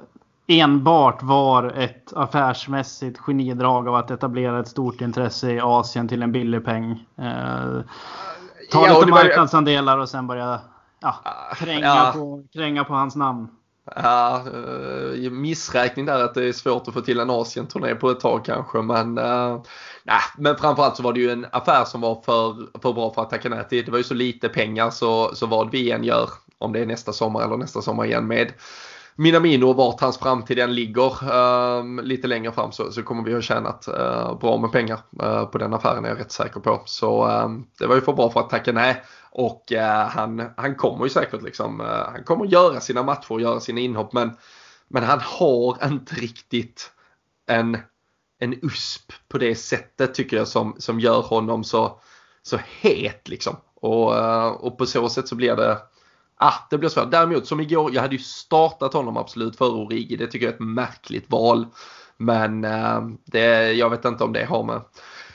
enbart var ett affärsmässigt genidrag av att etablera ett stort intresse i Asien till en billig peng. Eh, ta ja, lite marknadsandelar och sen börja ja, kränga, ja. På, kränga på hans namn. Ja, uh, missräkning där att det är svårt att få till en Asien-turné på ett tag kanske. Men, uh, nej, men framförallt så var det ju en affär som var för, för bra för att tacka nej till. Det var ju så lite pengar så, så vad vi än gör, om det är nästa sommar eller nästa sommar igen med Minamino och vart hans framtid än ligger uh, lite längre fram så, så kommer vi ha tjänat uh, bra med pengar uh, på den affären är jag rätt säker på. Så ehm, det var ju för bra för att tacka nej. Och uh, han, han kommer ju säkert liksom, han kommer göra sina matcher och göra sina inhopp men, men han har inte riktigt en en USP på det sättet tycker jag som, som gör honom så, så het liksom. Och, eh, och på så sätt så blir det Ah, det blir svårt. Däremot som igår, jag hade ju startat honom absolut före Origi. Det tycker jag är ett märkligt val. Men eh, det, jag vet inte om det har med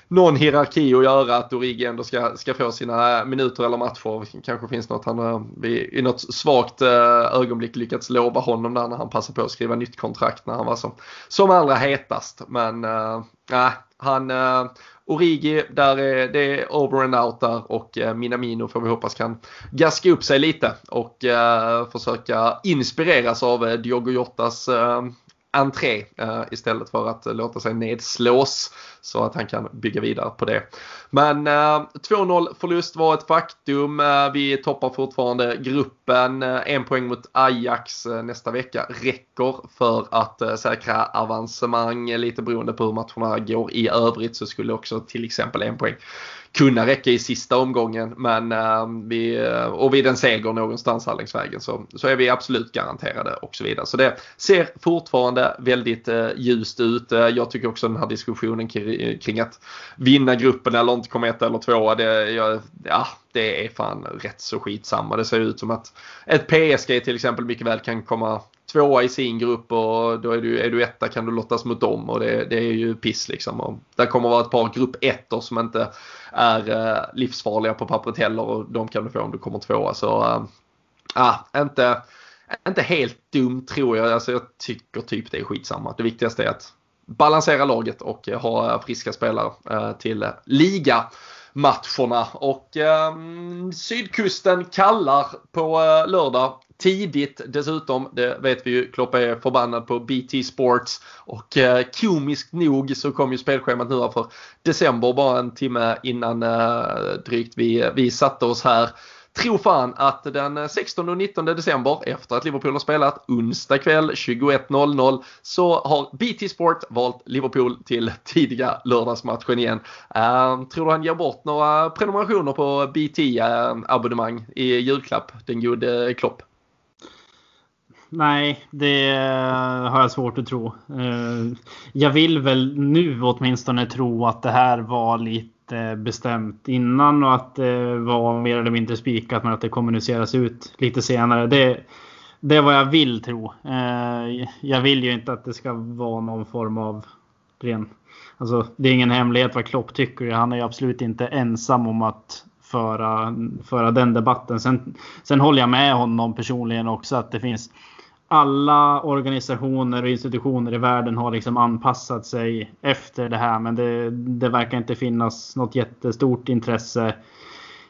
någon hierarki att göra att Origi ändå ska, ska få sina minuter eller matcher. Kanske finns något han eh, i något svagt eh, ögonblick lyckats lova honom där när han passade på att skriva nytt kontrakt när han var som, som allra hetast. Men eh, äh, han äh, Origi, där är det är over and out där och äh, Minamino får vi hoppas kan gaska upp sig lite och äh, försöka inspireras av äh, Diogo Jotas entré uh, istället för att uh, låta sig nedslås så att han kan bygga vidare på det. Men eh, uh, 2-0 förlust var ett faktum. vi toppar fortfarande gruppen. en poäng mot Ajax nästa vecka räcker för att säkra avancemang. Lite beroende på hur matcherna går i övrigt så skulle också till exempel en poäng kunna räcka i sista omgången. Men ehm, vi, eh, och vid en seger någonstans här längs vägen så, så är vi absolut garanterade och så vidare. Så det ser fortfarande väldigt eh, ljust ut. Eh, jag tycker också den här diskussionen kring, kring att vinna gruppen eller inte komma ett eller tvåa. Det, jag, ja, det är fan rätt så skitsamma. Det ser ut som att ett PSG till exempel mycket väl kan komma tvåa i sin grupp och då är du, är du etta kan du lottas mot dem och det, det är ju piss liksom. Och där kommer vara ett par grupp ettor som inte är eh, livsfarliga på pappret heller och de kan du få om du kommer tvåa. Så äh, inte, inte helt dum tror jag. Alltså, jag tycker typ det är skitsamma. Det viktigaste är att balansera laget och eh, ha eh, friska spelare till liga matcherna och eh, sydkusten kallar på eh, lördag tidigt dessutom. Det vet vi ju. Klopp är förbannad på BT Sports. Och eh, komiskt nog så kom ju spelschemat nu för december bara en timme innan eh, drygt vi, eh, vi satte oss här. Tro fan att den 16 och 19 december efter att Liverpool har spelat onsdag kväll 21.00 så har BT Sport valt Liverpool till tidiga lördagsmatchen igen. Uh, tror du han ger bort några prenumerationer på BT-abonnemang eh, uh, i julklapp, den gode eh, Klopp? Nej, det eh, har jag svårt att tro. Eh, jag vill väl nu åtminstone tro att det här var lite bestämt innan och att det var mer eller mindre spikat men att det kommuniceras ut lite senare. Det, det är vad jag vill tro. Eh, jag vill ju inte att det ska vara någon form av ren... Alltså, det är ingen hemlighet vad Klopp tycker. Han är ju absolut inte ensam om att föra, föra den debatten. Sen, sen håller jag med honom personligen också att det finns alla organisationer och institutioner i världen har liksom anpassat sig efter det här. Men det, det verkar inte finnas något jättestort intresse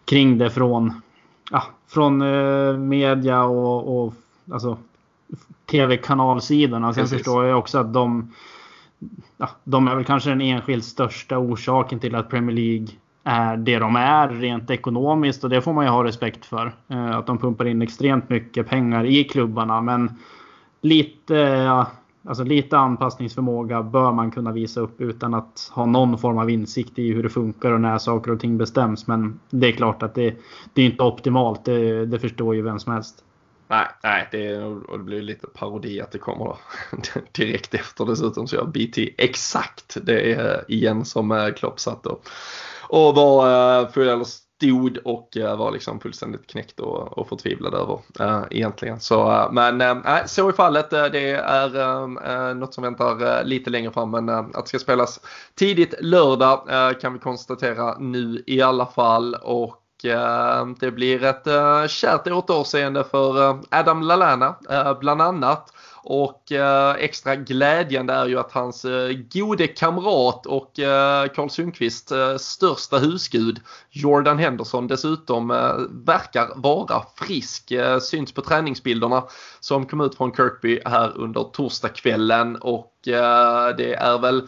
kring det från, ja, från eh, media och, och alltså, tv-kanalsidorna. Sen Precis. förstår jag också att de, ja, de är väl kanske den enskilt största orsaken till att Premier League är det de är rent ekonomiskt och det får man ju ha respekt för. Eh, att de pumpar in extremt mycket pengar i klubbarna men lite, alltså lite anpassningsförmåga bör man kunna visa upp utan att ha någon form av insikt i hur det funkar och när saker och ting bestäms. Men det är klart att det, det är inte optimalt. Det, det förstår ju vem som helst. Nej, nej det, och det blir lite parodi att det kommer direkt efter dessutom så gör BT exakt det är igen som Klopp satt och, och var eh, full eller stod och eh, var liksom fullständigt knäckt och, och förtvivlad över eh, egentligen. Så, men så är fallet. det är något som väntar lite längre fram men att det ska spelas tidigt lördag kan vi konstatera nu i alla fall. Och det blir ett kärt återseende för Adam Lallana bland annat. Och eh, extra glädjande är ju att hans eh, gode kamrat och eh, Karl Sundqvists eh, största husgud Jordan Henderson dessutom eh, verkar vara frisk. Eh, syns på träningsbilderna som kom ut från Kirkby här under torsdagskvällen och eh, det är väl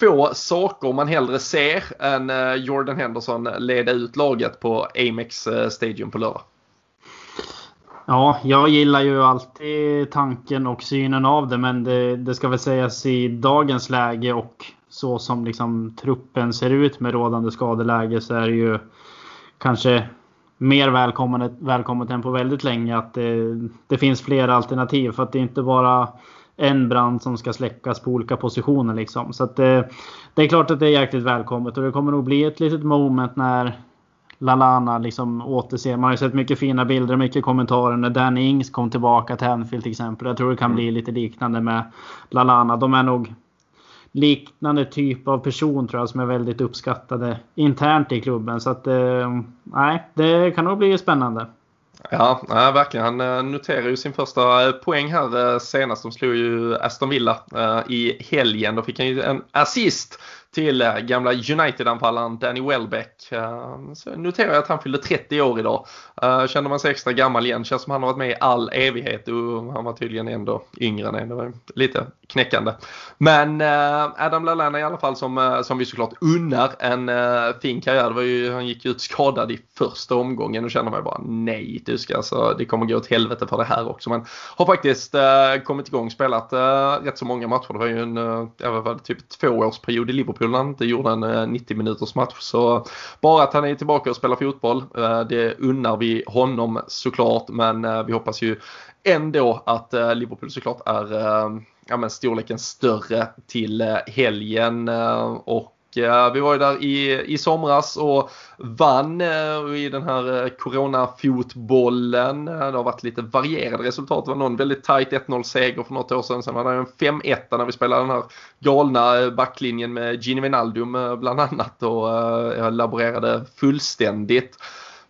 få saker man hellre ser än Jordan Henderson leda ut laget på Amex Stadium på lördag. Ja, jag gillar ju alltid tanken och synen av det, men det, det, ska väl sägas i dagens läge och så som liksom truppen ser ut med rådande skadeläge så är det ju kanske mer välkommet, välkommet än på väldigt länge att det, det finns flera alternativ. För att det är inte bara en brand som ska släckas på olika positioner. Liksom. Så att, det, det är klart att det är jäkligt välkommet och det kommer nog bli ett litet moment när Lalana liksom återser. Man har ju sett mycket fina bilder och mycket kommentarer när Danny Ings kom tillbaka till Anfield till exempel. Jag tror det kan bli lite liknande med Lalana. De är nog liknande typ av person tror jag som är väldigt uppskattade internt i klubben. Så att eh, nej, det kan nog bli spännande. Ja, ja, verkligen. Han eh, noterar ju sin första eh, poäng här senast. De slog ju Aston Villa i helgen. Då fick han ju en assist till eh, gamla United-anfallaren Danny Welbeck. Eh, så noterar jag att han fyllde 30 år idag. Eh, känner man sig extra gammal igen. Känns som han har varit med i all evighet och han var tydligen ändå yngre än en. Det var lite knäckande. Men eh, Adam Lallana i alla fall som, eh, som vi såklart unnar en fin karriär. Det var ju, han gick ut skadad i första omgången och känner mig bara nej du ska alltså, det kommer gå åt helvete för det här också. Men har faktiskt kommit igång spelat rätt så många matcher. Det var ju en, uh, var typ tvåårsperiod i Liverpool när han inte gjorde en 90 minuters match. Så bara att han är tillbaka och spelar fotboll, det unnar vi honom såklart. Men eh, vi hoppas ju ändå att eh, Liverpool såklart är eh, ja, men storleken större till helgen. Och vi var ju där i, i somras och vann i den här coronafotbollen. Det har varit lite varierade resultat. Det var någon väldigt tajt 1-0 seger för något år sedan. Sen var det en 5-1 när vi spelade den här galna backlinjen med Gini Wijnaldum bland annat och jag laborerade fullständigt.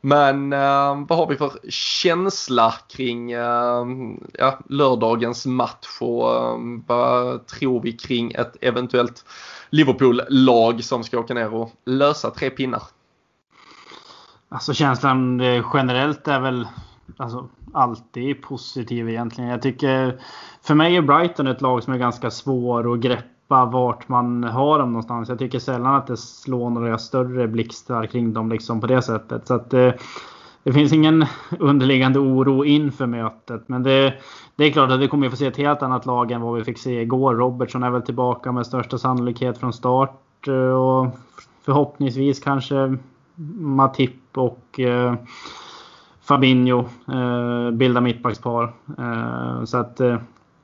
Men eh, vad har vi för känsla kring eh, ja, lördagens match och eh, vad tror vi kring ett eventuellt Liverpool-lag som ska åka ner och lösa tre pinnar? Alltså känslan eh, generellt är väl alltså, alltid positiv egentligen. Jag tycker för mig är Brighton ett lag som är ganska svår att greppa vart man har dem någonstans. Jag tycker sällan att det slår några större blixtar kring dem liksom på det sättet. Så att, eh, det finns ingen underliggande oro inför mötet. Men det, det är klart att vi kommer få se ett helt annat lag än vad vi fick se igår. Robertson är väl tillbaka med största sannolikhet från start. Eh, och förhoppningsvis kanske Matip och eh, Fabinho eh, bildar mittbackspar. Eh, så att, eh,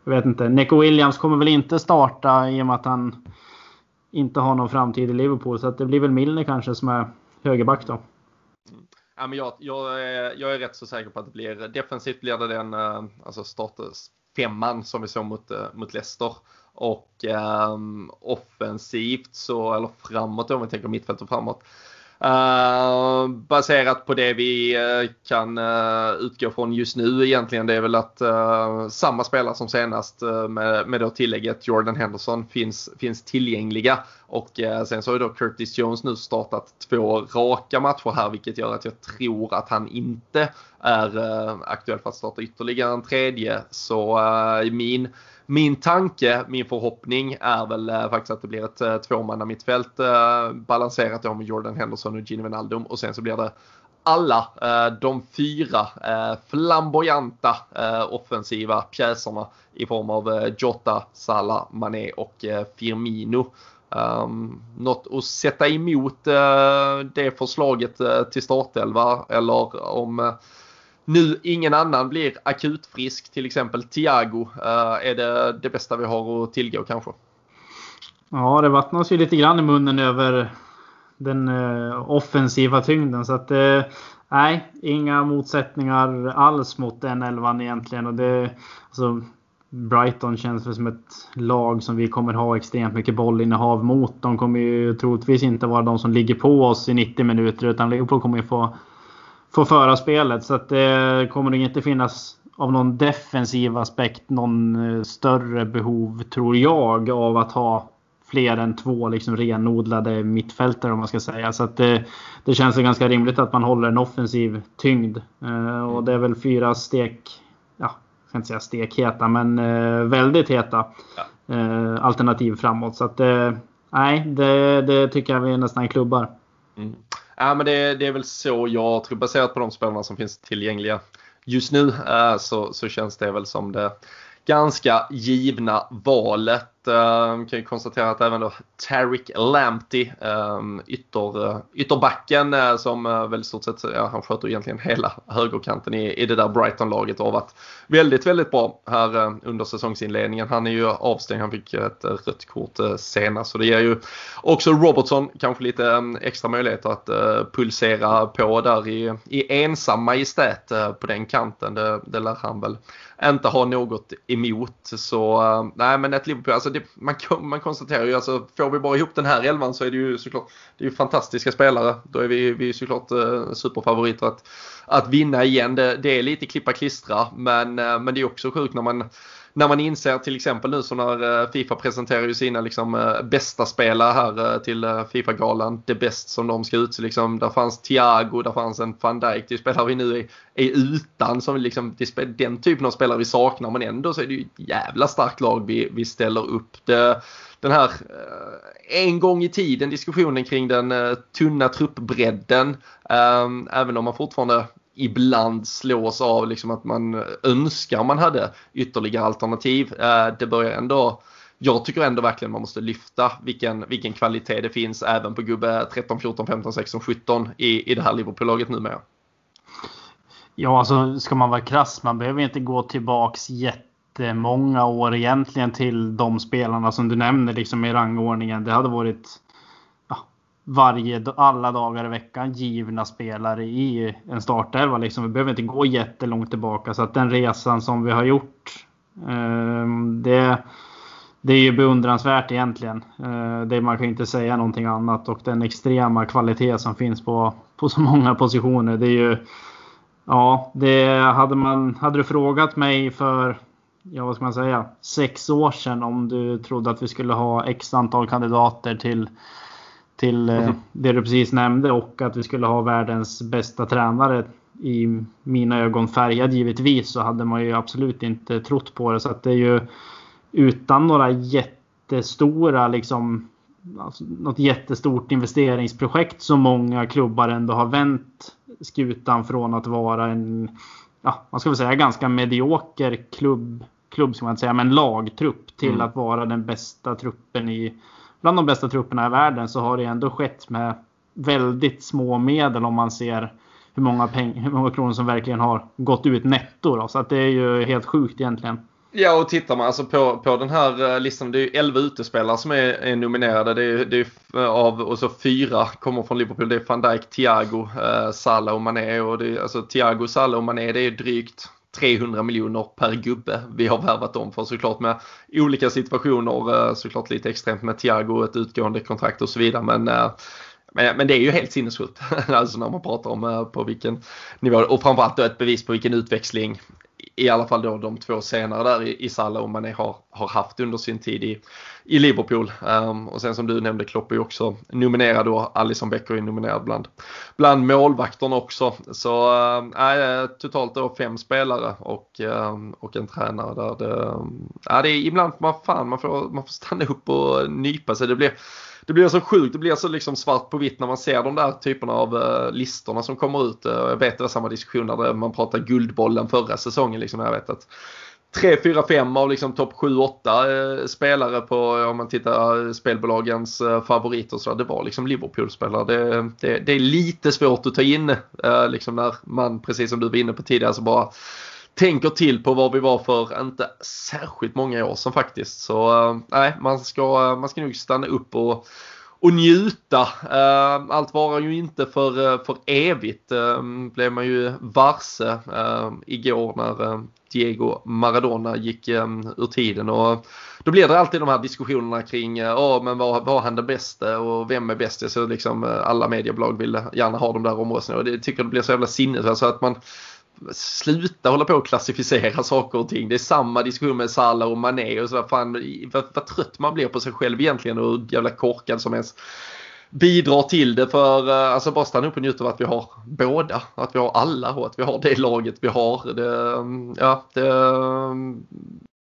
jag vet inte. Neco Williams kommer väl inte starta i och med att han inte har någon framtid i Liverpool. Så att det blir väl Milner kanske som är högerback då. Ja, men jag, jag, är, jag är rätt så säker på att det blir defensivt blir det den eh, alltså starters femman som vi såg mot, eh, mot Leicester. Och um, offensivt så, eller framåt om vi tänker mittfält och framåt, Uh, baserat på det vi uh, kan uh, utgå från just nu egentligen det är väl att samma spelare som senast med, med då tillägget Jordan Henderson finns, finns tillgängliga. Och sen så har ju då Curtis Jones nu startat två raka matcher här vilket gör att jag tror att han inte är aktuell för att starta ytterligare en tredje. Så min min tanke, min förhoppning är väl eh, faktiskt att det blir ett eh, tvåmanna mittfält eh, balanserat då med Jordan Henderson och Gino Wijnaldum och sen så blir det alla eh, de fyra eh, flamboyanta offensiva pjäserna i form av Jota, Salah, Mané och Firmino. Um, något att sätta emot det förslaget till startelva eller om nu ingen annan blir akutfrisk, till exempel Thiago, eh, är det det bästa vi har att tillgå kanske? Ja, det vattnas ju lite grann i munnen över den eh, offensiva tyngden. Så att eh, nej, inga motsättningar alls mot den elvan egentligen. Och det, alltså, Brighton känns väl som ett lag som vi kommer ha extremt mycket bollinnehav mot. De kommer ju troligtvis inte vara de som ligger på oss i 90 minuter utan Liverpool kommer ju få få föra spelet. Så att det kommer nog inte finnas av någon defensiv aspekt någon eh, större behov tror jag av att ha fler än två liksom renodlade mittfältare om man ska säga. Så att det, det känns ganska rimligt att man håller en offensiv tyngd. Eh, och det är väl fyra stek, ja, jag ska inte säga stekheta, men eh, väldigt heta ja. alternativ framåt. Så att nej, det, det tycker jag vi nästan klubbar. Mm. Ja, men det, det, är väl så jag tror baserat på de spelarna som finns tillgängliga just nu eh, så, så känns det väl som det ganska givna valet. Uh, kan ju konstatera att även då Tarek Lamptey, ehm, ytter, eh, ytterbacken eh, som eh, väl i stort sett, ja, han sköter egentligen hela högerkanten i, i det där Brighton-laget och har varit väldigt, väldigt bra här under säsongsinledningen. Han är ju avstängd, han fick ett rött kort senast så det ger ju också Robertson kanske lite ehm, extra möjligheter att pulsera på där i, i ensam majestät på den kanten. Det, det lär han väl inte ha något emot. Så nej men ett Liverpool, alltså det, man, man konstaterar ju alltså får vi bara ihop den här elvan så är det ju såklart det är ju fantastiska spelare. Då är vi, vi såklart eh, superfavoriter att, att vinna igen. Det, det är lite klippa klistra men, eh, men det är också sjukt när man när man inser till exempel nu så när eh, Fifa presenterar ju sina liksom, eh, bästa spelare här eh, till Fifa-galan. Det bäst som de ska utse. Liksom, där fanns Thiago, där fanns en van Dijk. Det spelar vi nu är, är utan. Som liksom, det är den typen av spelare vi saknar men ändå så är det ju ett jävla starkt lag vi, vi ställer upp. Det, den här en gång i tiden diskussionen kring den tunna truppbredden. Ehm, även om man fortfarande ibland slås av liksom att man önskar man hade ytterligare alternativ. Eh, det börjar ändå jag tycker ändå verkligen man måste lyfta vilken, vilken kvalitet det finns även på gubbe 13, 14, 15, 16, 17 i, i det här Liverpool-laget numera. Ja, alltså ska man vara krass, man behöver inte gå tillbaks jättemånga år egentligen till de spelarna som du nämner liksom i rangordningen. Det hade varit varje, alla dagar i veckan givna spelare i en startelva. Liksom. Vi behöver inte gå jättelångt tillbaka. Så att den resan som vi har gjort, eh, det, det är ju beundransvärt egentligen. Eh, det, man kan inte säga någonting annat. Och den extrema kvalitet som finns på, på så många positioner. Det är ju, ja, det hade, man, hade du frågat mig för ja, vad ska man säga, sex år sedan om du trodde att vi skulle ha x antal kandidater till till mm. det du precis nämnde och att vi skulle ha världens bästa tränare i mina ögon färgad givetvis så hade man ju absolut inte trott på det. Så att det är ju utan några jättestora liksom alltså något jättestort investeringsprojekt som många klubbar ändå har vänt skutan från att vara en, ja, man ska väl säga ganska medioker klubb, klubb ska man säga, men lagtrupp till mm. att vara den bästa truppen i bland de bästa trupperna i världen så har det ändå skett med väldigt små medel om man ser hur många, peng hur många kronor som verkligen har gått ut netto. Då. Så att det är ju helt sjukt egentligen. Ja, och tittar man alltså på, på den här eh, listan, det är ju 11 utespelare som är, är nominerade. Det är, det är eh, av, och så fyra kommer från Liverpool. Det är van Dijk, Thiago, eh, Salah och Mané. Och det är, alltså Thiago, Salah och Mané det är drygt 300 miljoner per gubbe vi har värvat dem för såklart med olika situationer eh, såklart lite extremt med Thiago ett utgående kontrakt och så vidare men eh, men, men det är ju helt sinnessjukt. Alltså när man pratar om eh, på vilken nivå och framförallt då ett bevis på vilken utväxling i alla fall då de två senare där i, i Salah och Mané har, har haft under sin tid i, i Liverpool. Um, och sen som du nämnde Klopp är ju också nominerad och Alisson Becker är nominerad bland, bland målvakterna också. Så äh, totalt då fem spelare och, äh, och en tränare där det, äh, det är ibland man, fan, man, får, man får stanna upp och nypa sig. Det blir det blir så sjukt, det blir så liksom svart på vitt när man ser de där typerna av uh, listorna som kommer ut. Uh, jag vet det var samma diskussion där man pratade Guldbollen förra säsongen. Liksom, jag vet att 3, 4, 5 av liksom topp 7, 8 eh, spelare på, om man tittar eh, spelbolagens eh, favoriter så där, det var liksom Liverpool-spelare. Det, det, det, är lite svårt att ta in eh, liksom när man, precis som du var inne på tidigare, så bara tänker till på var vi var för inte särskilt många år sedan faktiskt. Så eh, nej, man ska, eh, man ska nog stanna upp och och njuta. Eh, allt varar ju inte för, för evigt. blev man ju varse igår när Diego Maradona gick ur tiden. Och då blir det alltid de här diskussionerna kring oh, men var, var han den bästa och vem är bäst? Så liksom alla mediebolag vill gärna ha de där omröstningarna och det tycker jag det blir så jävla sinnes. Alltså att man sluta hålla på och klassificera saker och ting. Det är samma diskussion med Salah och Mané och så fan, vad, vad trött man blir på sig själv egentligen och hur jävla korkad som ens bidrar till det för eh, alltså bara stanna upp och njuta av att vi har båda, att vi har alla och att vi har det laget vi har. Det, mm, ja, det, mm,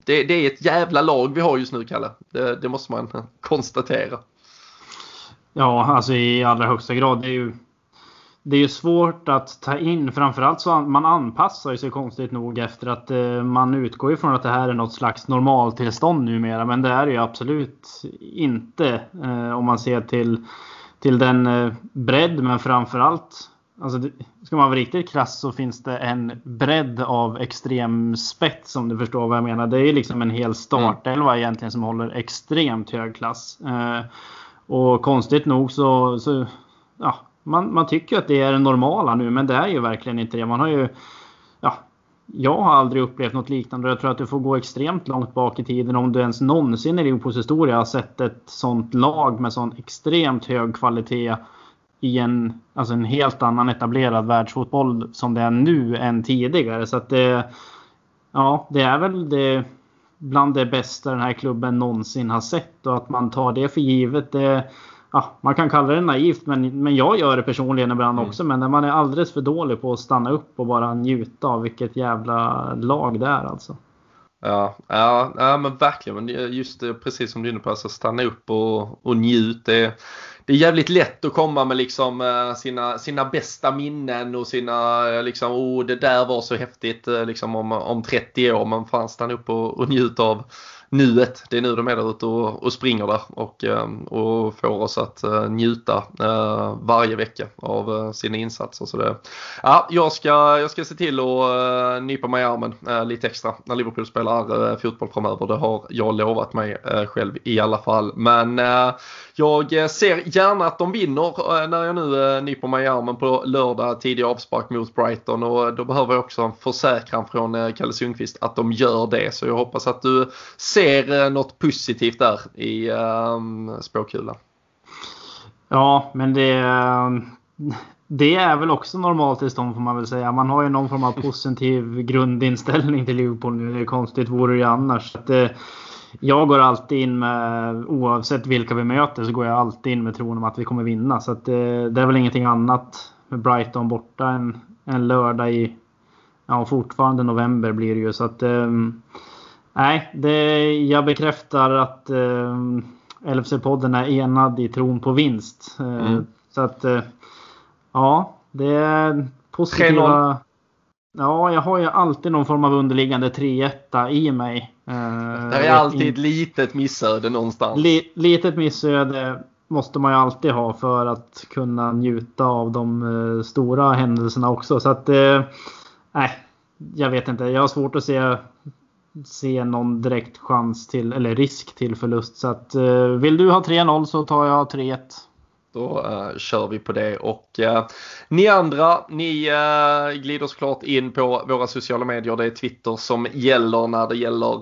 det, det är ett jävla lag vi har just nu Kalle. Det, det måste man konstatera. Ja, alltså i allra högsta grad. Det är ju det är ju svårt att ta in. Framförallt så man anpassar sig konstigt nog efter att eh, man utgår ifrån att det här är något slags normaltillstånd numera. Men det är det ju absolut inte. Eh, om man ser till, till den eh, bredd men framförallt Alltså, ska man vara riktigt krass så finns det en bredd av extrem spets om du förstår vad jag menar. Det är liksom en hel startelva egentligen som håller extremt hög klass. Eh, och konstigt nog så, så ja, man, man tycker att det är det normala nu, men det är ju verkligen inte det. Man har ju, ja, jag har aldrig upplevt något liknande. Jag tror att du får gå extremt långt bak i tiden om du ens någonsin i Liverpools historia har sett ett sånt lag med sån extremt hög kvalitet i en, alltså en helt annan etablerad världsfotboll som det är nu än tidigare. Så att det, ja, det är väl det bland det bästa den här klubben någonsin har sett och att man tar det för givet. Det, ja, man kan kalla det naivt, men, men jag gör det personligen ibland mm. också. Men när man är alldeles för dålig på att stanna upp och bara njuta av vilket jävla lag det är alltså. Ja, ja, ja men verkligen. Men just precis som du är inne på, alltså stanna upp och, och njut. Det, det är jävligt lätt att komma med liksom eh, sina, sina bästa minnen och sina eh, liksom, oh det där var så häftigt eh, liksom om, om 30 år. Men fan stanna upp och, och njut av nuet. Det är nu de är där ute och, och springer där och, ehm, och får oss att eh, njuta eh, varje vecka av eh, sina insatser. Så det, ja, jag, ska, jag ska se till att nypa mig i armen lite extra när Liverpool spelar fotboll framöver. Det har jag lovat mig själv i alla fall. Men jag ser gärna att de vinner när jag nu nyper mig i armen på lördag tidig avspark mot Brighton och då behöver jag också en försäkran från Kalle Sundqvist att de gör det. Så jag hoppas att du ser eh, något positivt där i ehm, um, spåkulan. Ja, men det, ehm, det är väl också normaltillstånd får man väl säga. Man har ju någon form av positiv grundinställning till Liverpool nu. Det är konstigt vore det ju annars. Att, eh, jag går alltid in med, oavsett vilka vi möter, så går jag alltid in med tron om att vi kommer vinna. Så att, eh, det är väl ingenting annat med Brighton borta en, en lördag i, ja fortfarande november blir det ju. Så att, ehm, Nej, det, jag bekräftar att eh, LFC-podden är enad i tron på vinst. Eh, mm. Så att eh, ja, det är positiva... Ja, jag har ju alltid någon form av underliggande 3-1 i mig. Eh, det är alltid ett litet missöde någonstans. Li, litet missöde måste man ju alltid ha för att kunna njuta av de eh, stora händelserna också. Så att, eh, nej, jag vet inte. Jag har svårt att se se någon direkt chans till, eller risk till förlust. Så att, eh, vill du ha 3-0 så tar jag 3-1. Då uh, kör vi på det och uh, ni andra, ni uh, glider såklart in på våra sociala medier. Det är Twitter som gäller när det gäller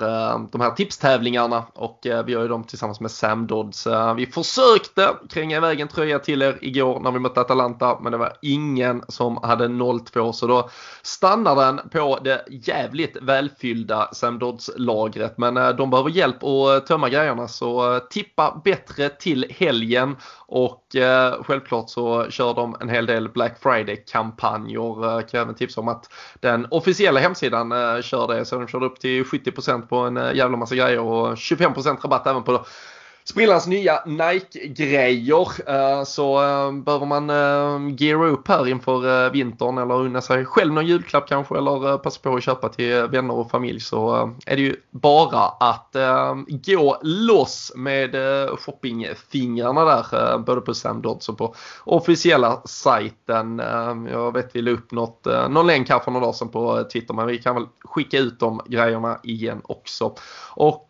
de här tipstävlingarna och vi gör ju dem tillsammans med Sam Dodds. vi försökte kränga iväg en tröja till er igår när vi mötte Atalanta men det var ingen som hade 0-2 så då stannar den på det jävligt välfyllda Sam Dodds-lagret. Men de behöver hjälp att tömma grejerna så tippa bättre till helgen och eh, självklart så kör de en hel del Black Friday-kampanjer. Eh, kan jag även tipsa om att den officiella hemsidan eh, kör det. Så de körde upp till 70% på en eh, jävla massa grejer och 25% rabatt även på Sprillans nya Nike-grejer. Eh, så eh, behöver man eh, geara upp här inför vintern eller unna sig själv någon julklapp kanske eller passa på att köpa till vänner och familj så är det ju bara att gå loss med shoppingfingrarna där både på Sam Dodds och på officiella sajten. Jag vet vi la upp något, någon länk här för några dagar sedan på Twitter men vi kan väl skicka ut de grejerna igen också. Och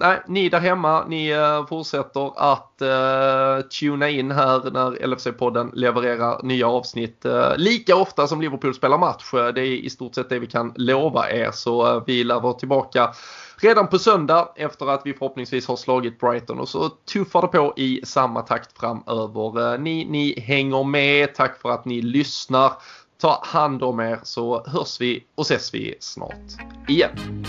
nej, ni där hemma, ni får fortsätter att eh, tuna in här när LFC-podden levererar nya avsnitt eh, lika ofta som Liverpool spelar match. Eh, det är i stort sett det vi kan lova er så eh, vi lär vara tillbaka redan på söndag efter att vi förhoppningsvis har slagit Brighton och så tuffar det på i samma takt framöver. Eh, ni, ni hänger med. Tack för att ni lyssnar. Ta hand om er så hörs vi och ses vi snart igen.